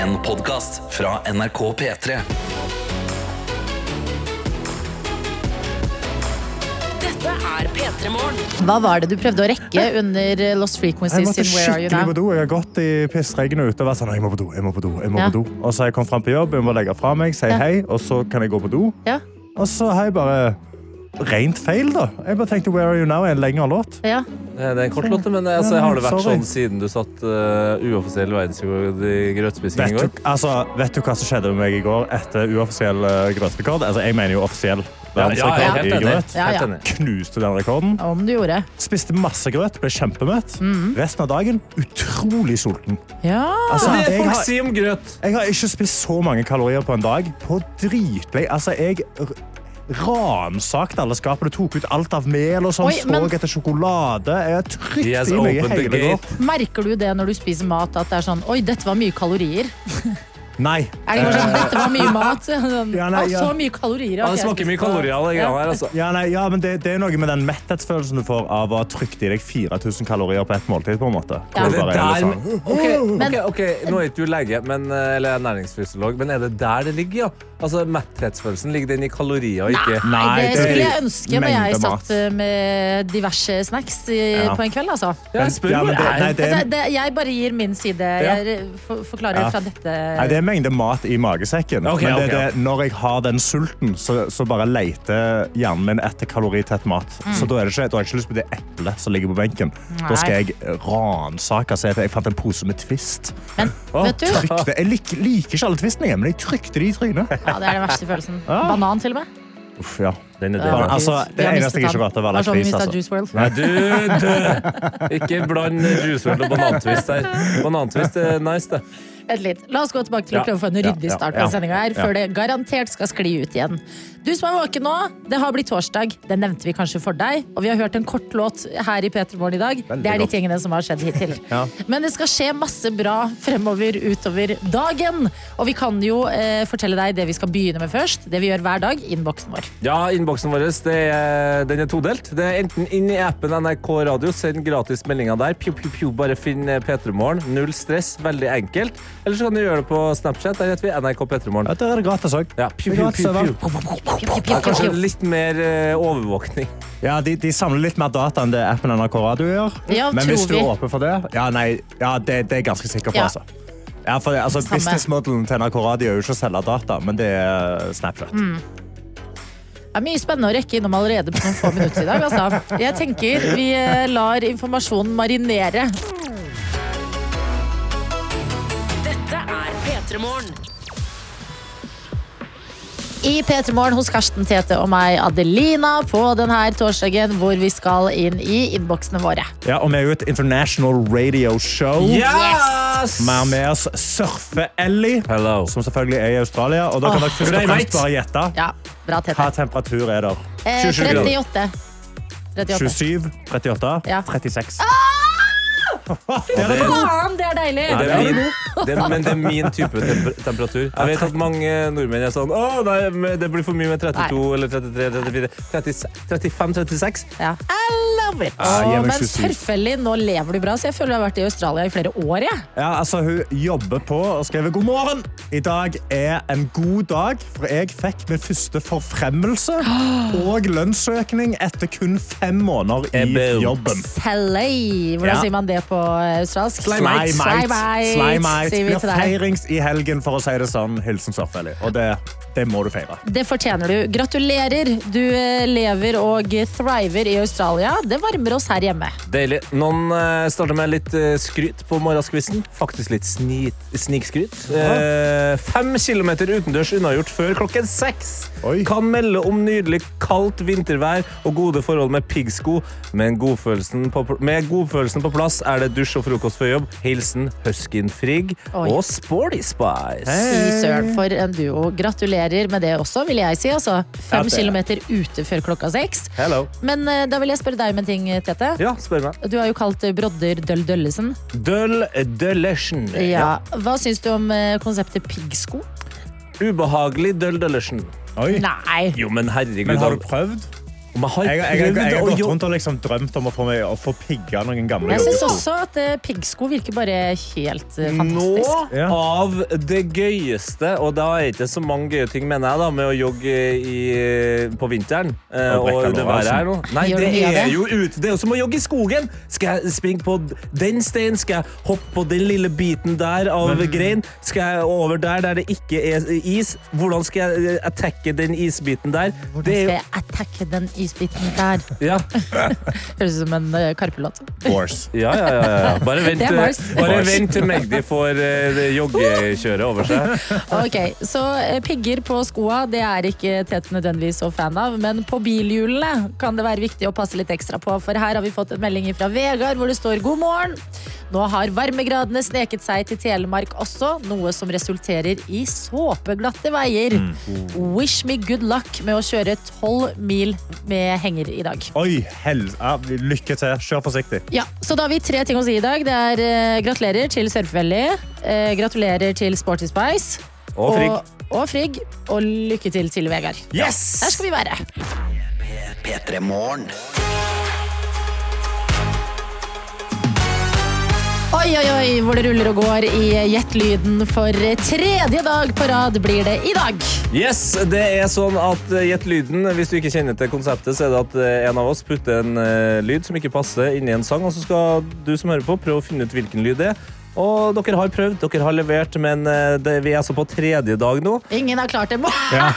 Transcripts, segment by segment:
En podkast fra NRK P3. Dette er P3 Morgen. Hva var det du prøvde å rekke under Lost Jeg Frequencies måtte Where Are You skikkelig på do. Jeg har gått i pissregnet ute og vært sånn, jeg må på do, jeg må på do, jeg må Ja. på do. Og så har jeg kommet frem på jobb, jeg må legge fra meg, si Ja. hei, og så kan jeg gå på do. Ja, Og så har jeg bare rent feil, da. Jeg bare tenkte Where Are You Now er en lengre låt. ja. Eh, Det er en kort låt, men altså, har det vært Sorry. sånn siden du satt uh, uoffisiell verdensrekord i grøtspising i Vet du, går? altså, vet du hva som skjedde med meg i går etter uoffisiell eh, grøtrekord? Altså, jeg mener jo offisiell verdensrekord ja, helt i enig. grøt. Ja, Helt ja. enig. Knuste den rekorden. Om du gjorde. Spiste masse grøt, ble kjempemett. Mhm. Resten av dagen utrolig sulten. Ja. Altså, Det er jeg folk har- sier om grøt. Jeg har ikke spist så mange kalorier på en dag på dritlig. Altså, jeg r- ransakte alle skapene, tok ut alt av mel og sånn, men- etter sjokolade. Jeg trykt i meg hele går. Merker du det når du spiser mat, at det er sånn Oi, dette var mye kalorier. Nei. Er det kanskje sånn, dette var mye mat? Sånn, Ja, nei, ja. Så mye kalorier. Ja, det smaker mye kalorier av det Ja. her. Altså. Ja, nei, ja, men det, det er noe med den metthetsfølelsen du får av å ha trykt i deg 4000 kalorier på ett måltid. på en måte. Ja. Det er Det der- sånn, Ok, Men- okay, ok, Nå er ikke du lege men, eh, eller ernæringsfysiolog, men er det der det ligger? ja? Altså, Metthetsfølelsen ligger den i kalorier og ikke Nei, det skulle jeg ønske når jeg satt eh, med diverse snacks i, Ja. på en kveld. Altså. Ja, spør Ja, det- nei, det- jeg bare gir min side. Jeg for, forklarer Ja. fra dette Nei, Det er mengde mat i magesekken. Okay, men det, ok, er det, når jeg har den sulten, så, så bare leter hjernen min etter kaloritett mat. Så da, er det ikke, da har jeg ikke lyst på det eplet som ligger på benken. Da skal jeg ransake. Se etter. Jeg fant en pose med Twist. Men vet du, Trykte. Jeg lik, liker ikke alle Twistene, men jeg trykte de i trynet. ja, det er den verste følelsen. Ja. Banan, til og med. Uff, ja. Den er Ja. død. Altså, det er eneste jeg ikke vet, er hva. Mr. Altså. Juice world? Nei, du, du. Ikke bland Juice World og Banantwist her. Banantwist er nice, det. Vent litt. La oss gå tilbake til å prøve å få en ryddig start ja. på sendinga her, før det garantert skal skli ut igjen. Du som er våken nå, det har blitt torsdag. Det nevnte vi kanskje for deg. Og vi har hørt en kort låt her i P3 Morgen i dag. Veldig det er de tingene som har skjedd hittil. Ja. Men det skal skje masse bra fremover utover dagen. Og vi kan jo eh, fortelle deg det vi skal begynne med først. Det vi gjør hver dag. Innboksen vår. Ja, innboksen vår det er, den er todelt. Det er enten inn i appen NRK Radio, send gratis meldinger der. Pju, pju, pju, bare finn P3morgen. Null stress, veldig enkelt. Eller så kan du gjøre det på Snapchat. Der heter vi NRK P3morgen. Ja, der er det gratis òg. Ja. Kanskje litt mer eh, overvåkning. Ja, de, de samler litt mer data enn det appen NRK Radio gjør. Ja, Men hvis du er åpen for det, ja, nei, ja, det, det er jeg ganske sikker på. Ja. Altså. Ja, for, altså, Businessmodellen til NRK Radio er jo ikke å selge data, men det er Snapchat. Mm. Det er mye spennende å rekke innom allerede på noen få minutter i dag. Altså. Jeg tenker vi eh, lar informasjonen marinere. Petremorgen. I P3 Morgen hos Karsten Tete og meg, Adelina, på denne torsdagen hvor vi skal inn i innboksene våre. Ja, Og vi er jo et international radio show. Yes! Vi har med oss Surfe-Ellie, som selvfølgelig er i Australia. Og da kan oh. dere først fremst bare gjette. Ja, bra tete. Hva temperatur er der? Eh, 38. 37, 38, ja. 36. Ah! Det er, Faen, det er deilig! det det er min, det er, men det er min type temper temperatur. Jeg vet at mange nordmenn er sånn Å, nei, det blir for mye med 32 eller 33, 34 35, 36. Ja. I love it. Ja, men selvfølgelig, nå lever du bra, så jeg føler du har vært i Australia i flere år. Jeg. Ja, altså, hun jobber på og skriver god morgen. I dag er en god dag, for jeg fikk min første forfremmelse og lønnsøkning etter kun fem måneder i jobben. Hvordan Ja. sier man det på australsk? Slimate, Slimate. Blir feirings i helgen, for å si det sånn. Hilsen Surfelli. Og det, det må du feire. Det fortjener du. Gratulerer. Du eh, lever og thriver i Australia. Det varmer oss her hjemme. Deilig. Noen uh, starter med litt eh, skryt på morgenskvisten. Faktisk litt snikskryt. Eh, fem kilometer utendørs unnagjort før klokken seks. Oi. Kan melde om nydelig kaldt vintervær og gode forhold med piggsko. Men godfølelsen på, med godfølelsen på plass er det dusj og frokost før jobb. Hilsen Huskyn Frigg Oi. og Sporty Spice. Fy søren, for en duo. Gratulerer med det også, vil jeg si. Altså, fem Ja, kilometer ute før klokka seks. Hello. Men eh, da vil jeg spørre deg om en ting, Tete. Ja, spør meg. Du har jo kalt eh, Brodder Døll Døllesen. Døll Døllesen. Ja. Hva syns du om eh, konseptet piggsko? Ubehagelig Døll Døllesen. Oi. Nei. Jo, men herregud. Men har du prøvd? Jeg har Jeg, jeg, jeg, jeg har gått rundt og liksom drømt om å få, meg, å få pigge noen gamle Jeg syns også at uh, piggsko virker bare helt uh, Nå fantastisk. Ja. av det gøyeste, og da er ikke så mange gøye ting, mener jeg, da, med å jogge i, på vinteren. uh, Og Og det været her nå. Nei, det er det? jo ute. Det er jo som å jogge i skogen. Skal jeg springe på den steinen? Skal jeg hoppe på den lille biten der av grein? Skal jeg over der der det ikke er is? Hvordan skal jeg attacke den isbiten der? Hvordan skal jeg attacke den isbiten der? ja. Høres ut som en uh, Karpe-låt. Force. Ja, ja, ja, ja. Bare vent, Det er Mars. bare Mars. vent til Magdi får uh, joggekjøret over seg. Ok, Så uh, pigger på skoa det er ikke Tete nødvendigvis så fan av, men på bilhjulene kan det være viktig å passe litt ekstra på. For her har vi fått en melding fra Vegard hvor det står 'God morgen'. Nå har varmegradene sneket seg til Telemark også, noe som resulterer i såpeglatte veier. Wish me good luck med å kjøre tolv mil med henger i dag. Oi, hell... Ja, lykke til. Kjør forsiktig. Ja, så da har vi tre ting å si i dag. Det er eh, gratulerer til Surfevelley, eh, gratulerer til Sporty Spice. Og Frigg. Og, og Frigg. Og lykke til til Vegard. Yes! Der skal vi være. P3 Morgen. Oi, oi, oi, hvor det ruller og går i Gjett-lyden for tredje dag på rad blir det i dag. Yes, det er sånn at eh, Gjett lyden. Hvis du ikke kjenner til konseptet, så er det at eh, en av oss putter en eh, lyd som ikke passer, inni en sang, og så skal du som hører på, prøve å finne ut hvilken lyd det er. Og dere har prøvd, dere har levert, men eh, det, vi er altså på tredje dag nå. Ingen har klart det. Ja.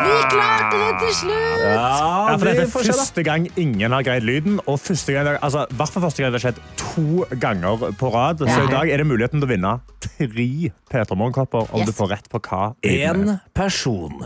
Vi klarte det til slutt! Ja, for dette er første gang ingen har greid lyden. Og første gang, altså, hvert fall første gang det har skjedd to ganger på rad. Så Ja. i dag er det muligheten til å vinne tre Peter Morgenkopper om Yes. du får rett på hva Én er. person,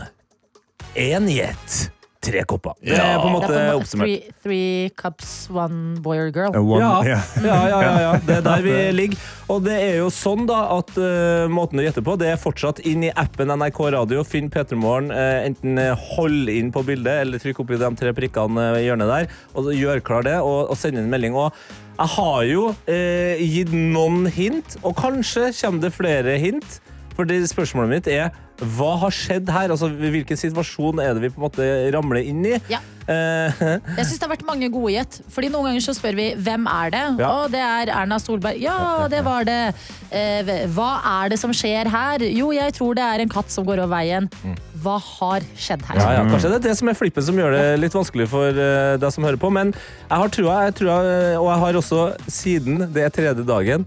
én gjett, tre kopper. Det er på en Det måte er på en oppsummert. three, three cups, one boy or girl. One, Ja, Yeah. ja, ja, ja, ja. Det er der vi ligger. Og det er jo sånn da at uh, måten å gjette på, det er fortsatt inn i appen NRK Radio. Finn P3morgen. Uh, enten eh, hold inn på bildet eller trykk opp i de tre prikkene i hjørnet der. Og gjør klar det, og, og send inn en melding. Og jeg har jo eh, gitt noen hint, og kanskje kommer det flere hint. For spørsmålet mitt er hva har skjedd her? Altså, Hvilken situasjon er det vi på en måte ramler inn i? Ja. Eh, Jeg synes det har vært mange gode gjett. Fordi Noen ganger så spør vi hvem er det? Ja. Og det er Erna Solberg. Ja, det var det. Eh, hva er det som skjer her? Jo, jeg tror det er en katt som går over veien. Hva har skjedd her? Ja, ja, kanskje det er det som er flippen som gjør det litt vanskelig for uh, deg som hører på. Men jeg har trua, jeg trua, eh, og jeg har også siden det er tredje dagen,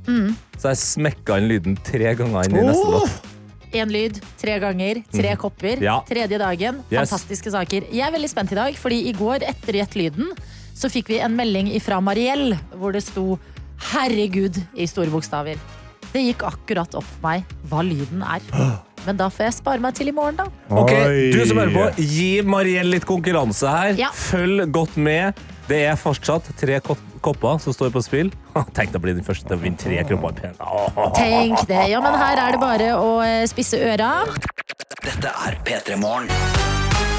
så har jeg smekka inn lyden tre ganger inn i neste låt. Én lyd, tre ganger, tre kopper. Mhm. Ja. Tredje dagen. Yes. Fantastiske saker. Jeg er veldig spent i dag, fordi i går etter Gjett lyden så fikk vi en melding fra Mariell hvor det sto 'herregud' i store bokstaver. Det gikk akkurat opp for meg hva lyden er. Men da får jeg spare meg til i morgen, da. Ok, Du som hører på, gi Mariell litt konkurranse her. Ja. Følg godt med. Det er fortsatt tre ko- kopper som står på spill. Tenk å bli den første til å vinne tre kopper. Tenk det. Ja, men her er det bare å eh, spisse øra. Dette er P3 Morgen.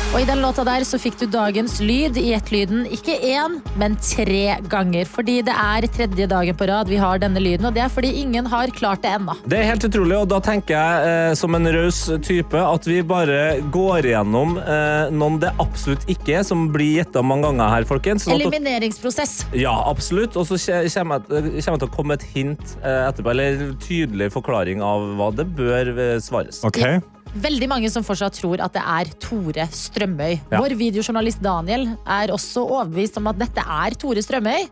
Og i den låta der så fikk du dagens lyd i ett-lyden. Ikke én, men tre ganger. Fordi det er tredje dagen på rad vi har denne lyden, og det er fordi ingen har klart det ennå. Det er helt utrolig, og da tenker jeg eh, som en raus type at vi bare går gjennom eh, noen det absolutt ikke er, som blir gjetta mange ganger her, folkens. Sånn Elimineringsprosess. Ja, absolutt. Og så kommer jeg, kommer jeg til å komme et hint eh, etterpå, eller tydelig forklaring av hva det bør eh, svares. Ok. Veldig mange som fortsatt tror at det er Tore Strømøy. Ja. Vår videojournalist Daniel er også overbevist om at dette er Tore Strømøy.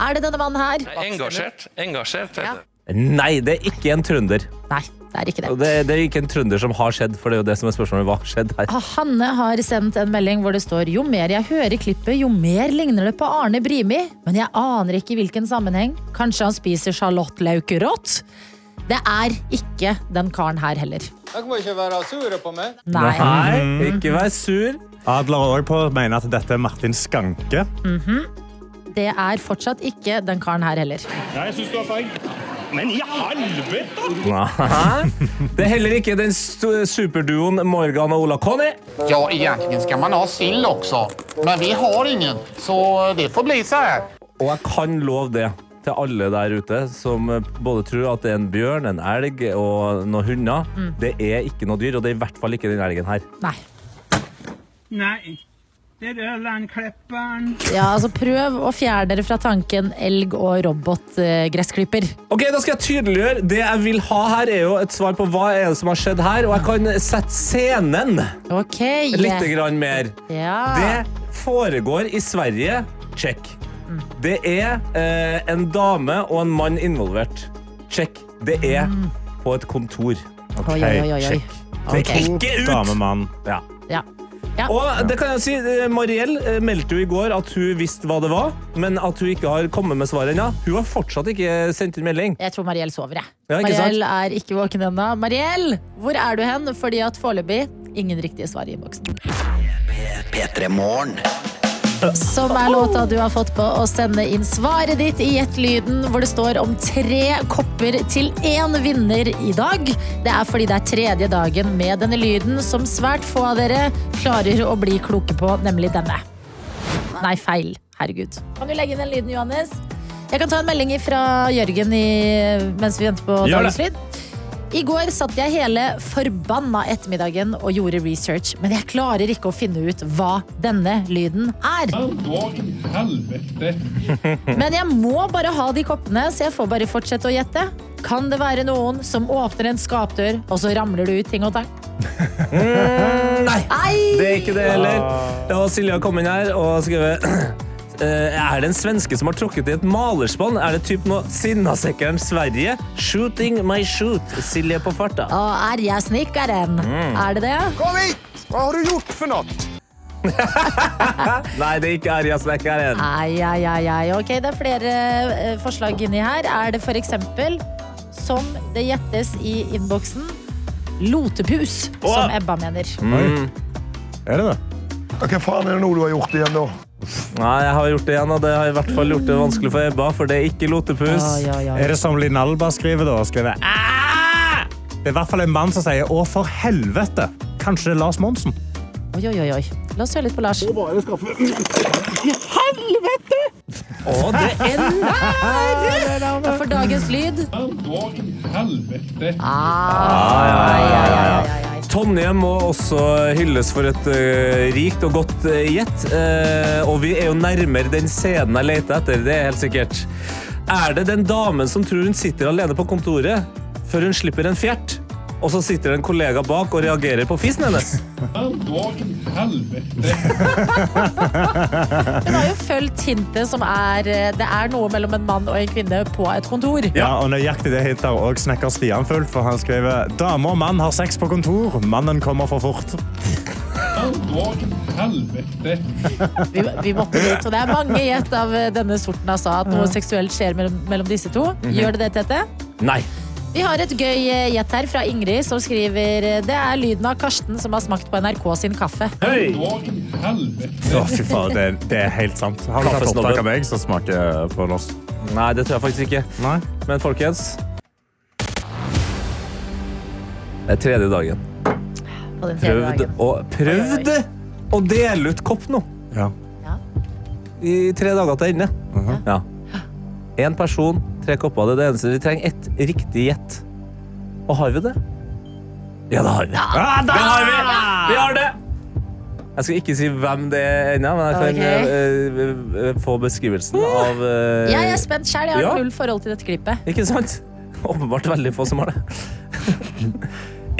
Er det denne mannen her? Engasjert. Engasjert. Ja. Nei, det er ikke en trønder. Nei, det er ikke det. Det, det er ikke en trønder som har skjedd, for det er jo det som er spørsmålet. Hva har skjedd her? Ah, Hanne har sendt en melding hvor det står Jo mer jeg hører klippet, jo mer ligner det på Arne Brimi. Men jeg aner ikke i hvilken sammenheng. Kanskje han spiser sjalottlaukerått? Det er ikke den karen her heller. Dere må ikke være sure på meg. Nei. Nei, ikke vær sur. Adler også på å mene at dette er Martin Skanke. Det er fortsatt ikke den karen her heller. Jeg syns du har feil. Men i helvete! Nei. Det er heller ikke den superduoen Morgan og Ola Conny. Ja, egentlig skal man ha sild også, Men vi har ingen, så det får bli seg. Og jeg kan love det til alle der ute som eh, både tror at det er en bjørn, en elg og noen hunder. Det er ikke noe dyr, og det er i hvert fall ikke den elgen her. Nei. Nei. Det er Ørlandklipperen. Ja, altså Prøv å fjerne dere fra tanken elg og robotgressklipper. Ok, Da skal jeg tydeliggjøre. Det jeg vil ha her, er jo et svar på hva er det som har skjedd her. Og jeg kan sette scenen Ok. litt grann mer. Ja. Det foregår i Sverige. Check. Det er eh, en dame og en mann involvert. Check. Det er på et kontor. Oi, oi, oi, oi. Check. er Ikke ut! Damemann. Ja. Ja. Ja. Og det kan jeg si, eh, Mariell eh, meldte jo i går at hun visste hva det var, men at hun ikke har kommet med svaret ennå. Hun har fortsatt ikke sendt inn melding. Jeg tror Mariell sover, jeg. Ja, ikke sant? Mariell er ikke våken ennå. Mariell, hvor er du hen? Fordi at foreløpig ingen riktige svar i innboksen. P3 Morgen. Som er låta du har fått på å sende inn svaret ditt i Gjett-lyden, hvor det står om tre kopper til én vinner i dag. Det er fordi det er tredje dagen med denne lyden som svært få av dere klarer å bli kloke på, nemlig denne. Nei, feil. Herregud. Kan du legge inn den lyden, Johannes? Jeg kan ta en melding fra Jørgen i, mens vi venter på dagens lyd. I går satt jeg hele forbanna ettermiddagen og gjorde research, men jeg klarer ikke å finne ut hva denne lyden er. Men jeg må bare ha de koppene, så jeg får bare fortsette å gjette. Kan det være noen som åpner en skapdør, og så ramler det ut ting og tang? Nei, Nei! det er ikke det heller. Det var Silja kom inn her og skrevet eh, Er det en svenske som har tråkket i et malerspann? Er det typ noe Sinnasekkeren Sverige? Shooting my shoot. Silje på farta. Å, er jeg snekkeren? Er det det? Kom hit! Hva har du gjort for noe? Nei, det er ikke Arja Snekkeren. Ai, ai, ai, ai. Ok, det er flere eh, forslag inni her. Er det for eksempel, som det gjettes i innboksen, lotepus, som Ebba mener. Er det det? Hva faen er det nå du har gjort igjen, da? Nei, jeg har gjort det igjen, og det har i hvert fall gjort det vanskelig for Ebba, for det er ikke lotepus. Oi, ja, ja. Er det som Linalba skriver da? Skriver, «Ah!» det er i hvert fall en mann som sier 'å, for helvete'. Kanskje det er Lars Monsen? Oi, oi, oi. La oss høre litt på Lars. Å, det er For dagens lyd. Hva i helvete? Ah, ja, ja, ja, ai, Tonje må også hylles for et uh, rikt og godt uh, gjett. Uh, og vi er jo nærmere den scenen jeg leter etter, det er helt sikkert. Er det den damen som tror hun sitter alene på kontoret før hun slipper en fjert? Og så sitter det en kollega bak og reagerer på fisen hennes? Hun har jo fulgt hintet som er eh, Det er noe mellom en mann og en kvinne på et kontor. Ja, og nøyaktig det hintet har snekker Stian fulgt, for han skriver 'Dame og mann har sex på kontor. Mannen kommer for fort'. Vi, vi måtte dit. Og det er mange gjett av eh, denne sorten altså, at noe seksuelt skjer mellom, mellom disse to. Gjør det det, Tete? Nei. Vi har et gøy eh, gjett her fra Ingrid som skriver eh, Det er lyden av Karsten som har smakt på NRK sin kaffe. Hei! Å, fy faen, det, det er helt sant. Har du tatt Kaffesnobben. opptak av meg som smaker på norsk? Nei, det tror jeg faktisk ikke. Nei? Men folkens Det er tredje dagen. På den tredje Prøvd dagen. å, prøvd å dele ut kopp nå. Ja. I tre dager til ende. Ja. Én person, tre kopper. Det er det eneste. Vi trenger ett riktig gjett. Og har vi det? Ja, det har vi. det har vi! Vi har det! Jeg skal ikke si hvem det er ennå, men jeg kan okay. uh, uh, få beskrivelsen av eh, Jeg er spent sjøl. Jeg har Ja. null forhold til dette klippet. Ikke sant? Åpenbart veldig få som har det.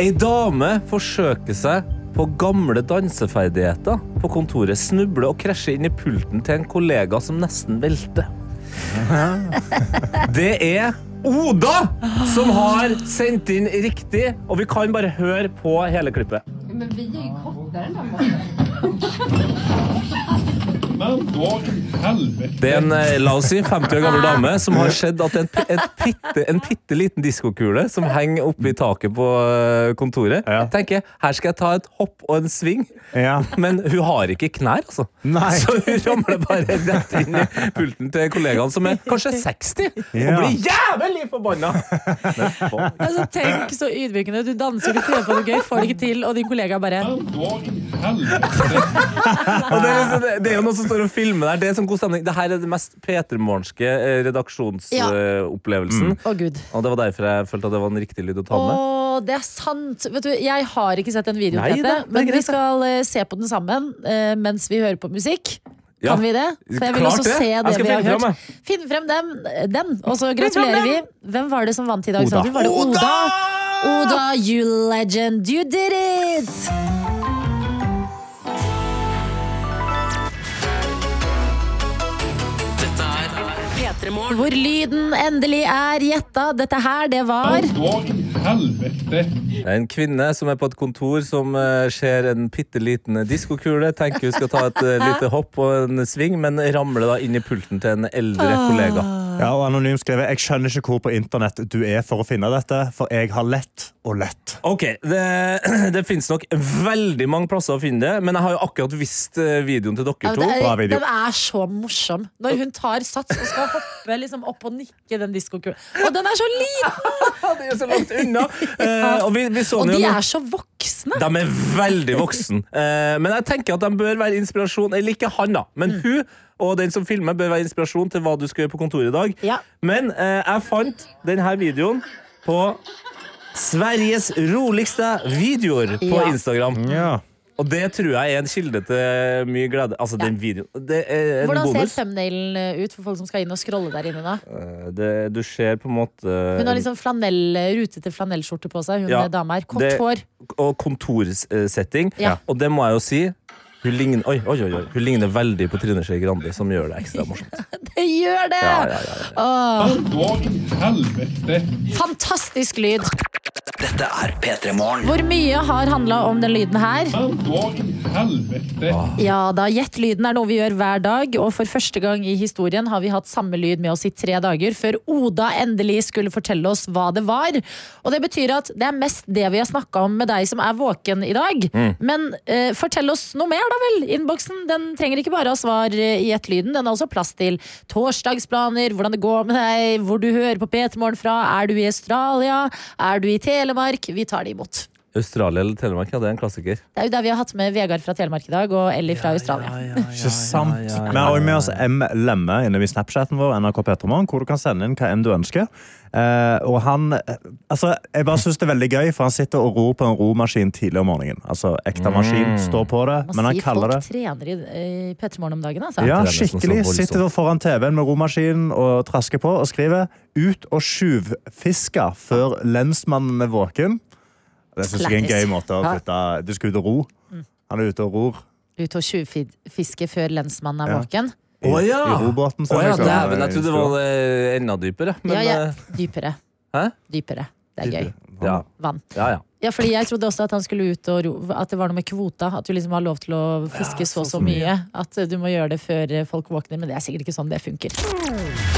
Ei dame forsøker seg på gamle danseferdigheter på kontoret. Snubler og krasjer inn i pulten til en kollega som nesten velter. Det er Oda som har sendt inn riktig, og vi kan bare høre på hele klippet. Men vi er jo hva Men helvete? Det er en eh, la oss si, 50 år gammel dame som har sett at en, er et pitte, en bitte liten diskokule som henger oppe i taket på eh, kontoret, Ja. tenker her skal jeg ta et hopp og en sving. Ja. Men hun har ikke knær, altså. Nei. Så hun ramler bare rett inn i pulten til kollegaen som er kanskje 60, og blir jævlig forbanna. Altså, tenk så ydmykende. Du danser, du prøver på noe gøy, får det ikke til, og din kollega bare Hva i helvete? Og det, er liksom, det- det er jo noen som står og filmer der. Det som god stemning. Dette er det mest P3morgenske eh, redaksjonsopplevelsen. Å, gud. Og det var derfor jeg følte at det var en riktig lyd å ta med. Oh, det er sant. Vet du, jeg har ikke sett den videoen, Nei dette det men vi skal uh, se på den sammen uh, mens vi hører på musikk. Ja. Kan vi det? For jeg vil Klart også det. se det skal vi har frem, hørt. Finn frem dem, den, og så gratulerer vi. Hvem var det som vant i dag, Oda. Var det Oda? Oda, you legend, you did it! Hvor lyden endelig er gjetta. Dette her, det var helvete? En kvinne som er på et kontor som eh, ser en bitte liten diskokule. Tenker hun skal ta et eh, lite hopp og en sving, men ramler da inn i pulten til en eldre kollega. Ja, og anonym skrevet Jeg skjønner ikke hvor på internett du er for å finne dette, for jeg har lett og lett. Ok, Det, det finnes nok veldig mange plasser å finne det, men jeg har jo akkurat vist eh, videoen til dere ja, to. Bra er, video. Den er så morsom. Når hun tar sats og skal hoppe liksom opp og nikke den diskokulen. Og den er så liten! De er så langt unna. Eh, og vi, vi så Og de er så voksne. De er veldig voksen. Eh, men jeg tenker at de bør være inspirasjon. Eller ikke han, da, men Mm. hun og den som filmer, bør være inspirasjon til hva du skal gjøre på kontoret i dag. Ja. Men eh, jeg fant denne videoen på Sveriges roligste videoer på Ja. Instagram. Ja. Og det tror jeg er en kilde til mye glede. Altså, den videoen. Det er en Hvordan ser bonus. thumbnailen eh, ut for folk som skal inn og scrolle der inne? da? Eh, Det, du ser på en måte Hun har liksom flanell, rutete flanellskjorte på seg. Hun Ja, dame her. Kort hår. og kontorsetting. Ja. Og det må jeg jo si. Hun ligner, oi, oi, oi, oi. hun ligner veldig på Trine Skei Grandi, som gjør det ekstra morsomt. Det gjør det! Ja, ja, ja, ja. Åh, Hva i helvete? fantastisk lyd. Dette er P3 Morgen. Hvor mye har handla om den lyden her? I? Ja da, Gjett lyden er noe vi gjør hver dag, og for første gang i historien har vi hatt samme lyd med oss i tre dager, før Oda endelig skulle fortelle oss hva det var. Og det betyr at det er mest det vi har snakka om med deg som er våken i dag. Men eh, fortell oss noe mer, da vel. Innboksen den trenger ikke bare ha svar eh, i ett-lyden, den har også plass til torsdagsplaner, hvordan det går med deg, hvor du hører på P3 Morgen fra, er du i Australia, er du i Telemark? Vi tar det imot. Australia eller Telemark, ja, det er en klassiker. Det er jo der vi har hatt med Vegard fra Telemark i dag, og Ellie fra Australia. Ikke sant? Vi har også med oss M. Lemme inne i Snapchaten vår, NRK Petremorgen, hvor du kan sende inn hva enn du ønsker. Eh, og han eh, Altså, jeg bare syns det er veldig gøy, for han sitter og ror på en romaskin tidlig om morgenen. Altså, ekte maskin står på det, Man men han sier det folk trener i i P3 Morgen om dagen, altså. ja, skikkelig. Sitter foran TV-en med romaskinen og trasker på og skriver 'Ut og tjuvfiske før lensmannen er våken'. Det synes jeg er en gøy måte å flytte Du skal ut og ro. Han er ute og ror Ut og tjuvfiske før lensmannen er våken. Å ja! i robåten. oh, ja, liksom. dæven, jeg trodde det var eh, enda dypere. Men ja, ja. eh, Dypere. Hæ? Dypere. Det er gøy. ja, Vann. ja, ja. Ja, fordi jeg trodde også at han skulle ut og ro At det var noe med kvota. At du liksom har lov til å fiske så så mye. At du må gjøre det før folk våkner. Men det er sikkert ikke sånn det funker.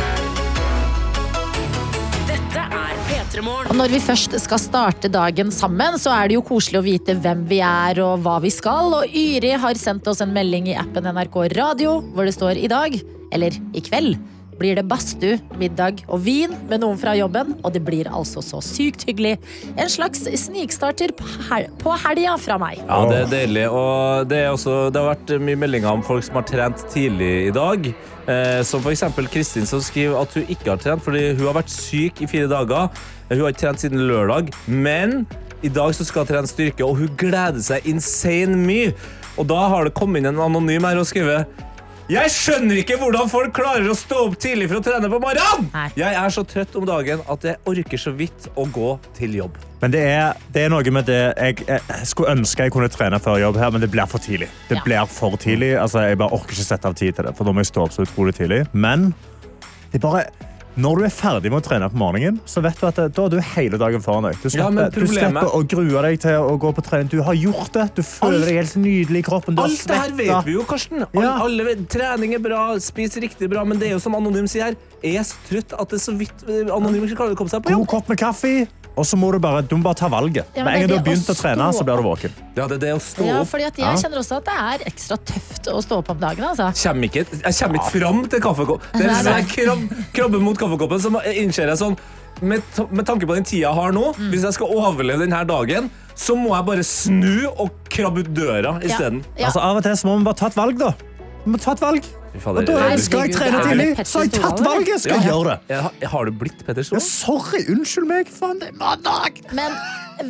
Og når vi først skal starte dagen sammen, så er det jo koselig å vite hvem vi er og hva vi skal. Og Yri har sendt oss en melding i appen NRK Radio hvor det står i dag, eller i kveld, blir det badstue, middag og vin med noen fra jobben. Og det blir altså så sykt hyggelig. En slags snikstarter på hel- helga fra meg. Ja, det er deilig. Og det, er også, det har vært mye meldinger om folk som har trent tidlig i dag. Eh, som f.eks. Kristin som skriver at hun ikke har trent fordi hun har vært syk i fire dager. Eh, Hun har ikke trent siden lørdag, men i dag så skal hun trene styrke, og hun gleder seg insane mye. Og da har det kommet inn en anonym her og skrevet jeg skjønner ikke hvordan folk klarer å stå opp tidlig for å trene på morgenen! Nei. Jeg er så trøtt om dagen at jeg orker så vidt å gå til jobb. Men det er, det er noe med det jeg, jeg skulle ønske jeg kunne trene før jobb her, men det blir for tidlig. Det Ja. blir for tidlig. Altså, jeg bare orker ikke sette av tid til det, for da må jeg stå opp så utrolig tidlig. Men det er bare når du er ferdig med å trene på morgenen, så vet du at da er du hele dagen foran deg. Du Ja, slipper, du problemet- slipper å grue deg til å gå på trening. Du har gjort det. Du føler Alt- deg helt nydelig i kroppen. Du Alt det her vet vi jo, Karsten. All, alle trening er bra, spis riktig bra, men det er jo som Anonym sier her. Jeg er så trøtt at det er så vidt eh, Anonym klarer å komme seg på God kopp med kaffe, og så må du bare, du må bare ta valget. Ja, med en gang du har begynt å å trene, så blir du våken. Ja, det er det å stå Ja, fordi at jeg kjenner også at det er ekstra tøft å stå opp om dagen. Altså. Kommer ikke, jeg kommer ikke fram til kaffekoppen. Det er sånn nei. jeg krabb, krabber mot kaffekoppen, så innser jeg sånn med, med tanke på den tida jeg har nå, Mm. hvis jeg skal overleve denne dagen, så må jeg bare snu og krabbe ut døra isteden. Ja. Altså, av og til så må vi bare ta et valg, da. Vi må ta et valg. Fader. Da Herregud, skal jeg trene det tidlig, så har jeg tatt Stordalen, valget. Skal jeg gjøre det? Ja, har du blitt Petter Ja, sorry, unnskyld meg. Faen, det er mandag. Men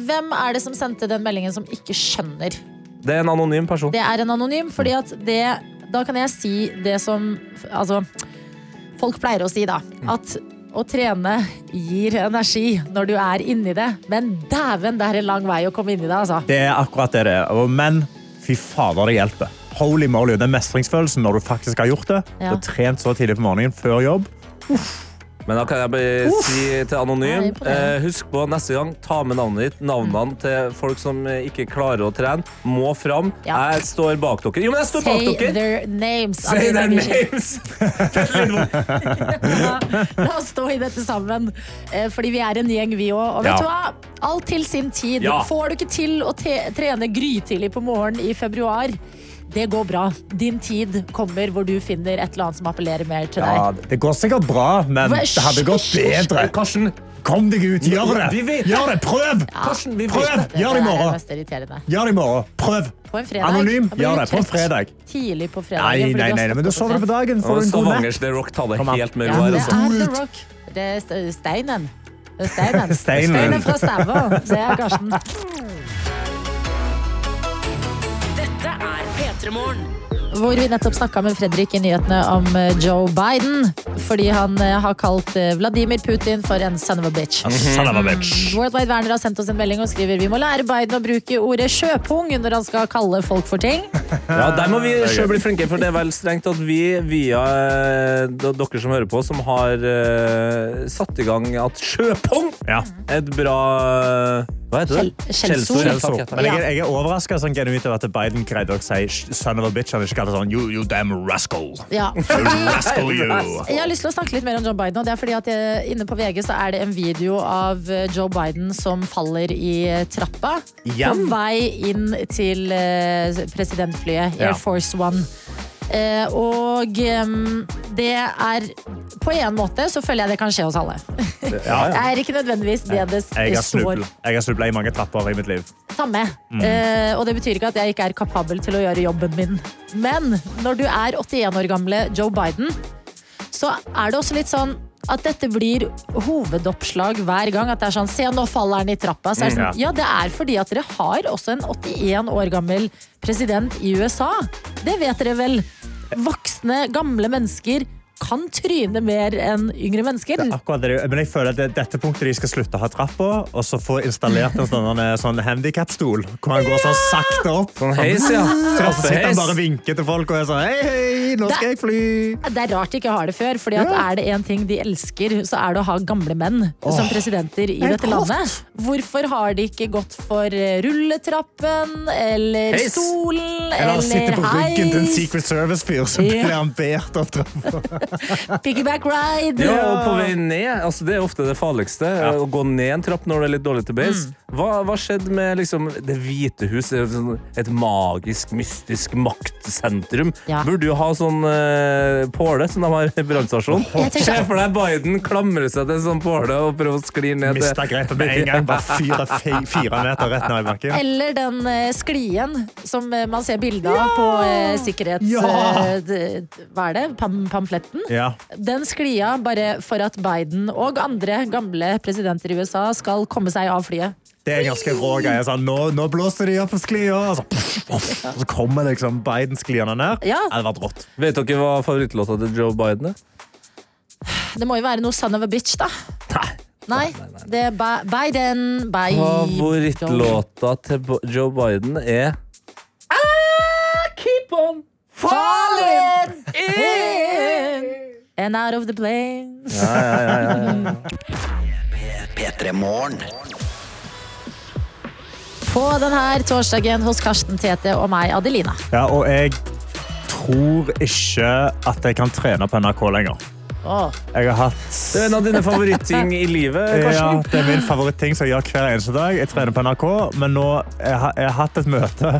hvem er det som sendte den meldingen som ikke skjønner? Det er en anonym person. Det er en anonym, fordi at det Da kan jeg si det som Altså, folk pleier å si, da. At å trene gir energi når du er inni det. Men dæven, det er en lang vei å komme inn i det, altså. Det er akkurat det det er. Men fy fader, det hjelper. Holy moly, Den mestringsfølelsen når du faktisk har gjort det. Ja. Du har trent så tidlig på morgenen før jobb. Men da kan jeg bare si til Anonym eh, Husk på neste gang, ta med navnet ditt. Navnene til folk som eh, ikke klarer å trene, må fram. Ja. Jeg står bak dere. Jo, men jeg står bak Say dere! their names. Say their names! names! La oss stå i dette sammen, eh, fordi vi er en gjeng, vi òg. Og vet Ja. du hva? Alt til sin tid. Ja. Får du ikke til å te trene grytidlig på morgenen i februar, det går bra. Din tid kommer hvor du finner et eller annet som appellerer mer til deg. Ja, det går sikkert bra, men Hva- det hadde gått bedre. Karsten, Kom deg ut, gjør det! Vi vet. Gjør det, Prøv! Karsten, vi Prøv! det. Det Gjør det i morgen. Gjør det i morgen. Prøv. På en fredag. Anonym, gjør det på en fredag. Tidlig på fredag. Nei, nei, nei, men du sover sover på dagen. Får du en god natt. The Rock tar det helt med ro det er The Rock. Det er Steinen. Det er Steinen. Steinen. Steinen fra Stavå. Det er Karsten. Er P3 Morgen. Hvor vi nettopp snakka med Fredrik i nyhetene om eh, Joe Biden. Fordi han eh, har kalt eh, Vladimir Putin for en son of a bitch. Son of a bitch. Worldwide Werner har sendt oss en melding og skriver vi må lære Biden å bruke ordet sjøpung når han skal kalle folk for ting. Ja, Der må vi selv bli flinke, for det er vel strengt at vi via dere som hører på, som har uh, satt i gang at sjøpung Ja. et bra Hva heter det? Skjell- skjellsord. Jeg, er- jeg er overraska sånn genuint over at Biden greide å si son of a bitch. Han ikke kalte sånn you, you damn rascal. Ja, Rascal you. Jeg har lyst til å snakke litt mer om Joe Biden. Og det er fordi at jeg, Inne på VG så er det en video av eh, Joe Biden som faller i eh, trappa. Igjen? På vei inn til presidentflyet presidentflyet Ja. Air Force One. Eh, og det er På en måte så føler jeg det kan skje hos alle. Ja, Det ja. er ikke nødvendigvis det det står. Jeg har snubla i mange trapper i mitt liv. Samme. Eh, og det betyr ikke at jeg ikke er kapabel til å gjøre jobben min. Men når du er 81 år gamle Joe Biden, så er det også litt sånn at dette blir hovedoppslag hver gang. At det er sånn, se nå faller han i trappa. Så er det sånn, ja, det er fordi at dere har også en 81 år gammel president i USA. Det vet dere vel. Voksne, gamle mennesker kan tryne mer enn yngre mennesker. Akkurat det. Men jeg føler at det er dette punktet de skal slutte å ha trappa, og så få installert en sånn, eh, sånn handikapstol. Hvor han går sånn sakte opp. Sånn heis, ja. Og så sitter han bare og vinker til folk og er sånn Hei, hei, nå skal jeg fly. Det er rart de ikke har det før, fordi at er det en ting de elsker, så er det å ha gamle menn som presidenter i dette dette landet. Hvorfor har de ikke gått for eh, rulletrappen, eller Heis. stolen, Eller eller sitter eller på ryggen til en? Secret Service-fyr, som Ja. blir ambert av trappa. Piggyback ride. Ja, og på vei ned, altså Det er ofte det farligste. Å gå ned en trapp når det er litt dårlig til base. Mm. Hva, hva skjedde med liksom, Det hvite hus? Sånn Et magisk, mystisk maktsentrum. Ja. Burde jo ha sånn uh, påle som de har i brannstasjonen. Se for deg Biden klamrer seg til en sånn påle og prøver å skli ned. Mista grepet med en gang. Bare fyre fire meter rett ned i bakken. Eller den uh, sklien som eh, man ser bilde av på uh, sikkerhets... Ja! hva er det? Pam pamfletten? Ja. Den sklia bare for at Biden og andre gamle presidenter i USA skal komme seg av flyet. Det er ganske rå greie. Sånn, nå, nå blåser de opp på sklia, og så, og så kommer liksom Biden-skliene ned. Ja. Det hadde vært rått. Vet dere hva favorittlåta til Joe Biden er? Det må jo være noe son of a bitch, da. Nei. Nei, det er ba Biden Favorittlåta til Joe Biden er I keep on Falling in and out of the plane. Ja, ja, ja, ja, ja. På denne torsdagen hos Karsten Tete og meg, Adelina. Ja, og jeg tror ikke at jeg kan trene på NRK lenger. Åh, Jeg har hatt Det er en av dine favoritting i livet, ja, Karsten. det er min favoritting som jeg gjør hver eneste dag. Jeg trener på NRK, men nå jeg har jeg har hatt et møte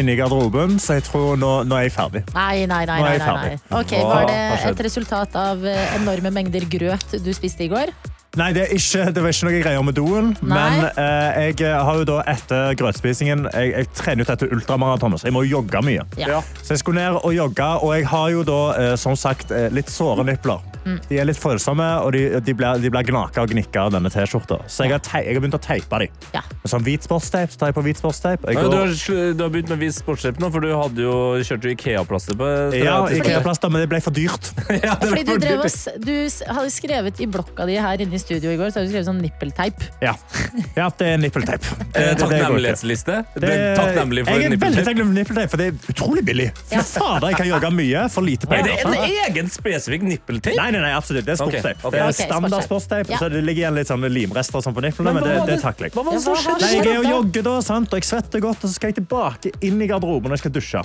inne i garderoben, så jeg tror nå, nå er jeg ferdig. Nei, nei, nei. Nei, nei. Ok, Var det et resultat av eh, enorme mengder grøt du spiste i går? Nei, det, er ikke, det var ikke noe greier med doen. Nei. Men eh, jeg har jo da etter grøtspisingen Jeg, jeg trener jo til etter ultramaraton, så jeg må jo jogge mye. Ja. Så jeg skulle ned og jogge, og jeg har jo da eh, som sagt eh, litt såre nipler. Mm. De er litt følsomme, og de, de blir, de blir gnaka og gnikka av denne T-skjorta. Så jeg har, tei, jeg har begynt å teipe dem. Ja. Med sånn hvit sportsteip, så tar jeg på hvit sportsteip. Jeg Ja, går- Du har, du har begynt med hvit sportsteip nå, for du hadde jo kjørte jo Ikea-plaster på ja, Ikea-plaster, men det ble for dyrt. Ja, ble Fordi du, drev oss, du hadde skrevet i blokka di her inne i studio i går, så hadde du skrevet sånn nippelteip. Ja, ja det er nippelteip. Eh, er. Takknemlighetsliste? Er Takknemlig for jeg er veldig nippelteip? for det er utrolig billig. Fy fader, jeg kan jogge mye for lite Er penger. det en egen spesifikk nippelteip? Nei, nei, nei, absolutt. Det er sportsteip. Okay. Okay. Det er standard sportsteip. Ja. så det ligger igjen litt sånn limrester sånn på nipplene, men, men det, det takler jeg. Hva var det som skjedde? Nei, jeg er og jogger da, sant? og jeg svetter godt, og så skal jeg tilbake inn i garderoben og jeg skal dusje.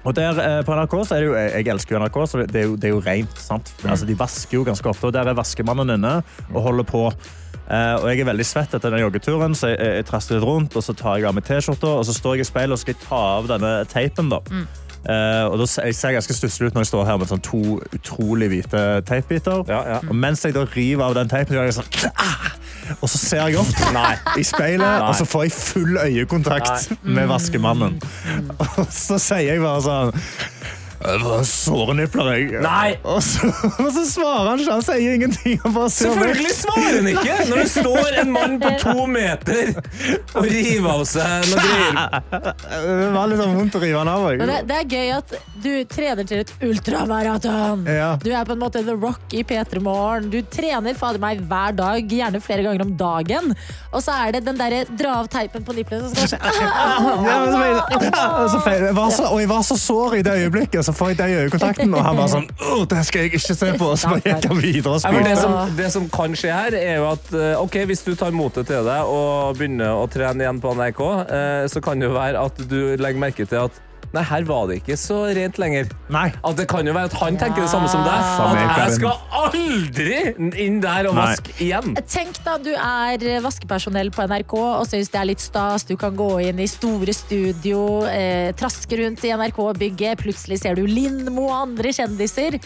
Og der eh, på NRK så er det jo, jeg elsker jo NRK, så det er jo, det er jo rent. sant? Altså, de vasker jo ganske ofte, og der er vaskemannen inne og holder på. Eh, og jeg er veldig svett etter den joggeturen, så jeg, jeg trasker litt rundt, og så tar jeg av meg T-skjorta, og så står jeg i speilet og skal jeg ta av denne teipen. da. Eh, og da ser jeg ganske stusslig ut når jeg står her med sånn to utrolig hvite teipbiter. Ja, ja. Og mens jeg da river av den teipen, så gjør jeg sånn ah! Og så ser jeg opp i speilet, og så får jeg full øyekontakt med vaskemannen. Og så sier jeg bare sånn «Det var såre nipler, jeg. Nei. Og så, og så svarer han ikke. Han sier ingenting. Han bare ser Selvfølgelig svarer han ikke når det står en mann på to meter og river av seg noe greier. Det var litt sånn vondt å rive han av. Det, det er gøy at du trener til et ultramaraton. Ja. Du er på en måte The Rock i P3 Morgen. Du trener fader meg hver dag, gjerne flere ganger om dagen. Og så er det den derre dra av teipen på nippelen. Så skal Ja, så var jeg- Og jeg var så, og jeg var så sår i det øyeblikket, så får jeg deg øyekontakten, og han bare sånn Åh, det skal jeg ikke se på! Og så bare gikk han videre og spilte. det, som, det som kan skje her, er jo at eh, ok, hvis du tar motet til deg og begynner å trene igjen på NRK, eh, så kan det jo være at du legger merke til at Nei, her var det ikke så rent lenger. Nei. At det kan jo være at han tenker det samme som deg. Samme At jeg skal aldri inn der og Nei. vaske igjen. Tenk da, du er vaskepersonell på NRK og syns det er litt stas. Du kan gå inn i store studio, eh, traske rundt i NRK-bygget. Plutselig ser du Lindmo og andre kjendiser.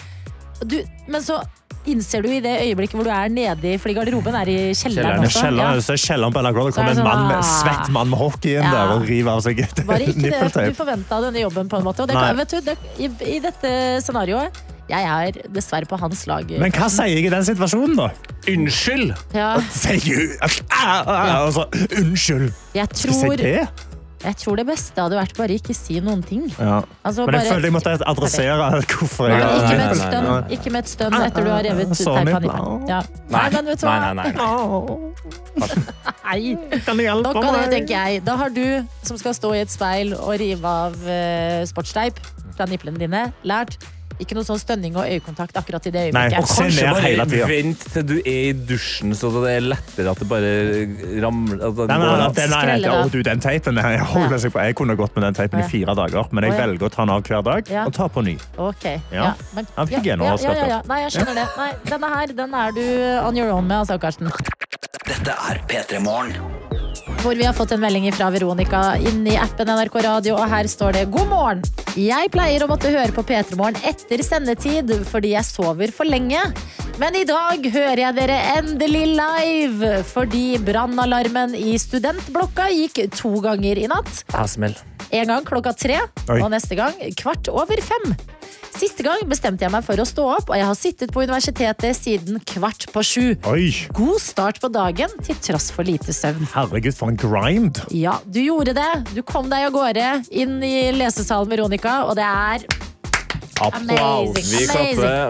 Du, men så innser du i det øyeblikket hvor du er nedi Fordi garderoben er i kjelleren, I også. kjelleren, Ja. så er kjelleren på NRK. Det er kommer en mann med, sånn, svett mann med hockey inn Ja. der og river av seg et Var det ikke det du forventa denne jobben? på en måte? Og det, kan- vet du, det, i, I dette scenarioet Jeg er dessverre på hans lag. Men hva sier jeg i den situasjonen, da? Unnskyld! Ja, Sier jeg ah, ah, altså, unnskyld? jeg, Skal jeg si tror, det? Jeg tror det beste hadde vært bare ikke si noen ting. Ja. Altså, Men jeg bare- følte jeg måtte adressere hvorfor jeg ikke med et stønn. Ikke med et stønn etter du har revet teipen i. Ja. Nei? Nei, nei, nei. Nei. Kan du hjelpe av det, tenker jeg. Da har du, som skal stå i et speil og rive av uh, sportsteip fra nipplene dine, lært ikke noe sånn stønning og øyekontakt akkurat i det Nei, og Kanskje bare vent til du er i dusjen, så det er lettere at det bare ramler at det Nei, nei, går nei, den, nei, nei, Skrelle å, du, den teipen jeg, holder seg på. jeg kunne gått med den teipen i fire dager, men jeg velger å ta den av hver dag og ta på ny. Ok, Ja. ja. Men, ja, ja, ja, ja. Nei, jeg skjønner det. Nei, denne her den er du on your own med, altså, Karsten. Dette er P3 Morgen. Hvor vi har fått en melding fra Veronica Inni i appen NRK Radio, og her står det God morgen. Jeg pleier å måtte høre på P3 Morgen etter sendetid fordi jeg sover for lenge. Men i dag hører jeg dere endelig live fordi brannalarmen i studentblokka gikk to ganger i natt. En gang klokka tre, og neste gang kvart over fem. Siste gang bestemte jeg meg for å stå opp, og jeg har sittet på universitetet siden kvart på sju. Oi, God start på dagen til tross for lite søvn. herregud, for en grind. Ja, du gjorde det. Du kom deg av gårde inn i lesesalen, Veronica, og det er Applaus. Vi,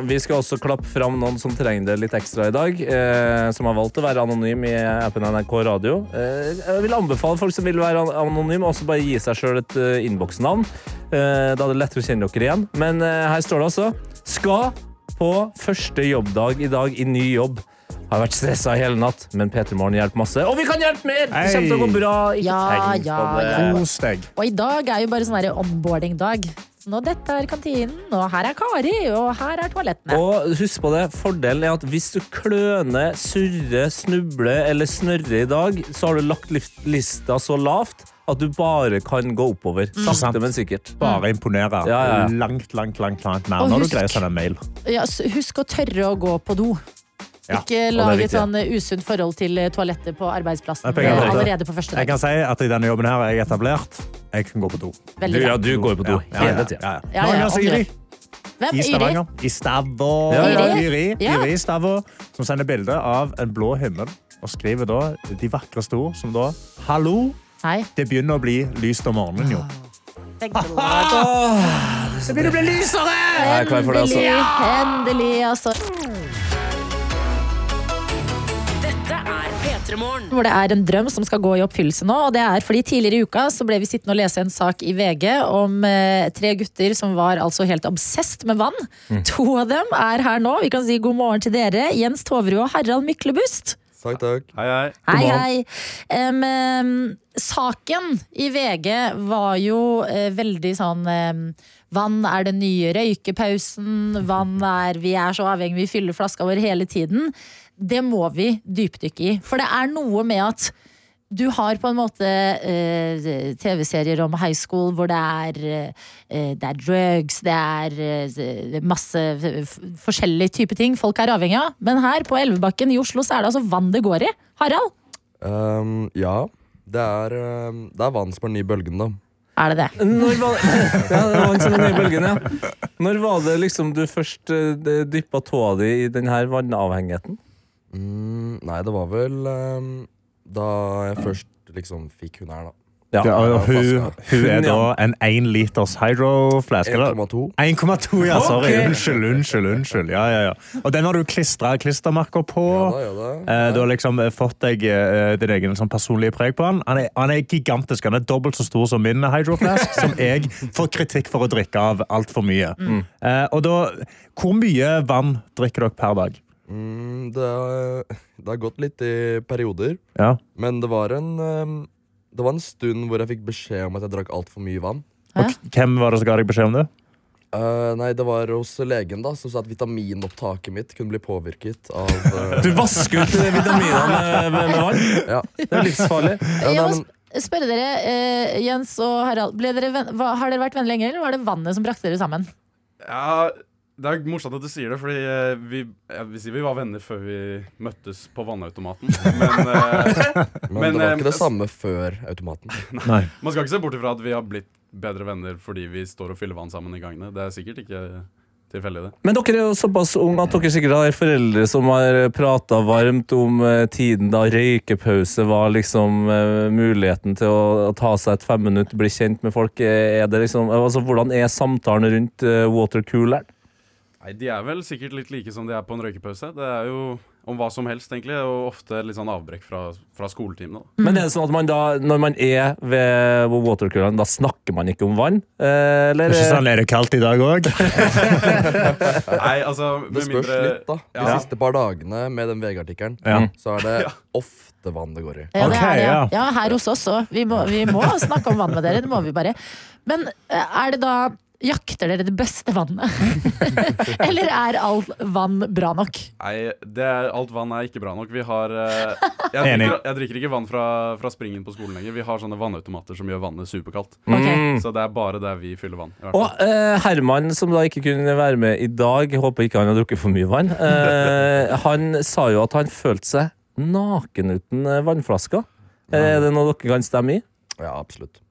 vi skal også klappe fram noen som trenger det litt ekstra i dag. Eh, som har valgt å være anonym i appen NRK Radio. Eh, jeg vil anbefale folk som vil være an- anonym, også bare gi seg sjøl et uh, innboksnavn. Eh, da er det lettere å kjenne dere igjen. Men eh, her står det altså Skal på første jobbdag i dag i ny jobb. Har vært stressa hele natt, men P3 Morgen hjelper masse. Og vi kan hjelpe mer! Det kommer til å gå bra. Ikke Ja, tenk ja, på det. ja. Og i dag er jo bare sånn her onboarding-dag. Nå dette er kantinen, og her er Kari, og her er toalettene. Og husk på det, fordelen er at hvis du kløner, surrer, snubler eller snørrer i dag, så har du lagt lista så lavt at du bare kan gå oppover. Sakte, men sikkert. Bare imponere. Ja, ja. Langt, langt, langt, langt mer Og når du greier å sende en mail. Ja, husk å tørre å gå på do. Ja, Ikke lage lag et sånn eh, usunt forhold til eh, toalettet på arbeidsplassen eh, allerede på første Jeg kan si at i denne jobben her er jeg etablert. Jeg kan gå på do. Du, ja, du går på do Ja, ja, hele ja, tida. ja, Ja, er ja, Yri Hvem? i Yri? Stavanger. I Stavå. Ja, ja. Yri, Yri Stavå, som sender bilde av en blå himmel og skriver da de vakreste ord som da Hallo, Hei. det begynner å bli lyst om morgenen, jo. Det begynner å bli lysere! Er altså. Endelig, altså. Hvor det er en drøm som skal gå i oppfyllelse nå. Og det er fordi Tidligere i uka så ble vi sittende og lese en sak i VG om eh, tre gutter som var altså helt obsesst med vann. To av dem er her nå. Vi kan si god morgen til dere. Jens Toverud og Harald Myklebust. Takk, takk. Hei, hei. Hei, hei. Um, saken i VG var jo uh, veldig sånn um, Vann er den nye røykepausen. Vann er Vi er så avhengig, vi fyller flaska vår hele tiden. Det må vi dypdykke i. For det er noe med at du har på en måte eh, TV-serier om high school hvor det er, eh, det er drugs, det er eh, masse f forskjellige typer ting folk er avhengig av. Men her på Elvebakken i Oslo så er det altså vann det går i. Harald, Um, ja, det er, ehm, det er vann som er ny nye bølgen, da. er det det? Når var, ja, det var er den ny bølgen, ja. Når var det liksom du først uh, dyppa tåa di i denne vannavhengigheten? Mm, nei, det var vel um, da jeg først liksom fikk hun her, da. Ja. Ja, og hun, hun er da en 1 liters hydroflaske. eller? 1,2. 1,2, ja. Sorry. Unnskyld, unnskyld. unnskyld. Ja, ja, ja. Og den har du klistra klistremerker på. Ja da, ja da. Eh, Du har liksom eh, fått deg eh, din egen sånn personlige preg på den. Han er, han er gigantisk. Han er dobbelt så stor som min hydroflask, som jeg får kritikk for å drikke av altfor mye. Eh, og da, Hvor mye vann drikker dere per dag? Mm, det, har- det har gått litt i perioder, Ja. men det var en ehm, Det var en stund hvor jeg fikk beskjed om at jeg drakk altfor mye vann. Og hvem var det som ga deg beskjed om det? Uh, nei, det var hos legen da som sa at vitaminopptaket mitt kunne bli påvirket av uh... Du vasker ut eh, vitaminene med, med, vann? ja. Det er livsfarlig. Ja, Jeg nei, må sp- spørre dere, uh, Jens og Harald, ble dere har dere vært venner lenger, eller var det vannet som brakte dere sammen? Ja, det er morsomt at du sier det, fordi eh, vi, jeg vil si vi var venner før vi møttes på vannautomaten. Men eh, men, Men, det var eh, ikke det samme før automaten. Nei. man skal ikke se bort ifra at vi har blitt bedre venner fordi vi står og fyller vann sammen i gangene. Det er sikkert ikke tilfeldig, det. Men dere er jo såpass unge at dere sikkert har foreldre som har prata varmt om tiden da røykepause var liksom muligheten til å, å ta seg et fem minutter, bli kjent med folk. Er det liksom, altså, hvordan er samtalen rundt watercooleren? Nei, De er vel sikkert litt like som de er på en røykepause. Det er jo om hva som helst, egentlig, og ofte litt sånn avbrekk fra, fra skoletimene. Mm. Men er det sånn at man da, når man er ved watercooleren, da snakker man ikke om vann? Eh, eller? Det er ikke sånn, er det kaldt i dag òg? Nei, altså, Det spørs mindre litt, da. De Ja. siste par dagene med den VG-artikkelen, Ja. så er det ofte vann det går i. Ja, det er ja. Ja, her hos oss òg. Vi, må- vi må snakke om vann med dere. Det må vi bare. Men eh, er det da Jakter dere det beste vannet? Eller er alt vann bra nok? Nei, det er, alt vann er ikke bra nok. Vi har eh, jeg, drikker, jeg drikker ikke vann fra, fra springen på skolen lenger. Vi har sånne vannautomater som gjør vannet superkaldt. Mm. Så det er bare der vi fyller vann. Og uh, Herman, som da ikke kunne være med i dag, håper ikke han har drukket for mye vann, uh, han sa jo at han følte seg naken uten vannflasker. Er det noe dere kan stemme i? Ja, absolutt.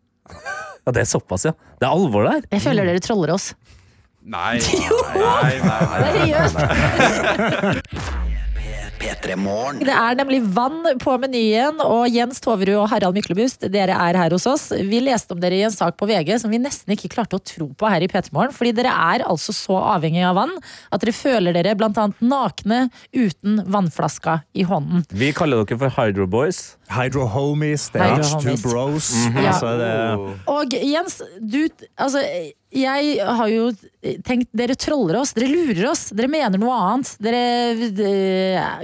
Ja, Det er såpass, ja. Det er alvor der. Jeg føler dere troller oss. Nei, nei, nei, nei, Seriøst. P3 Morgen. Det er nemlig vann på menyen, og Jens Toverud og Harald Myklebust, dere er her hos oss. Vi leste om dere i en sak på VG som vi nesten ikke klarte å tro på her i P3 Morgen. Fordi dere er altså så avhengig av vann at dere føler dere blant annet nakne uten vannflaska i hånden. Vi kaller dere for Hydro Boys. Hydro homies, det er Hydro H2 Mm bros. Ja. Altså, det, Og Jens, du Altså, jeg har jo tenkt Dere troller oss, dere lurer oss, dere mener noe annet. Dere de,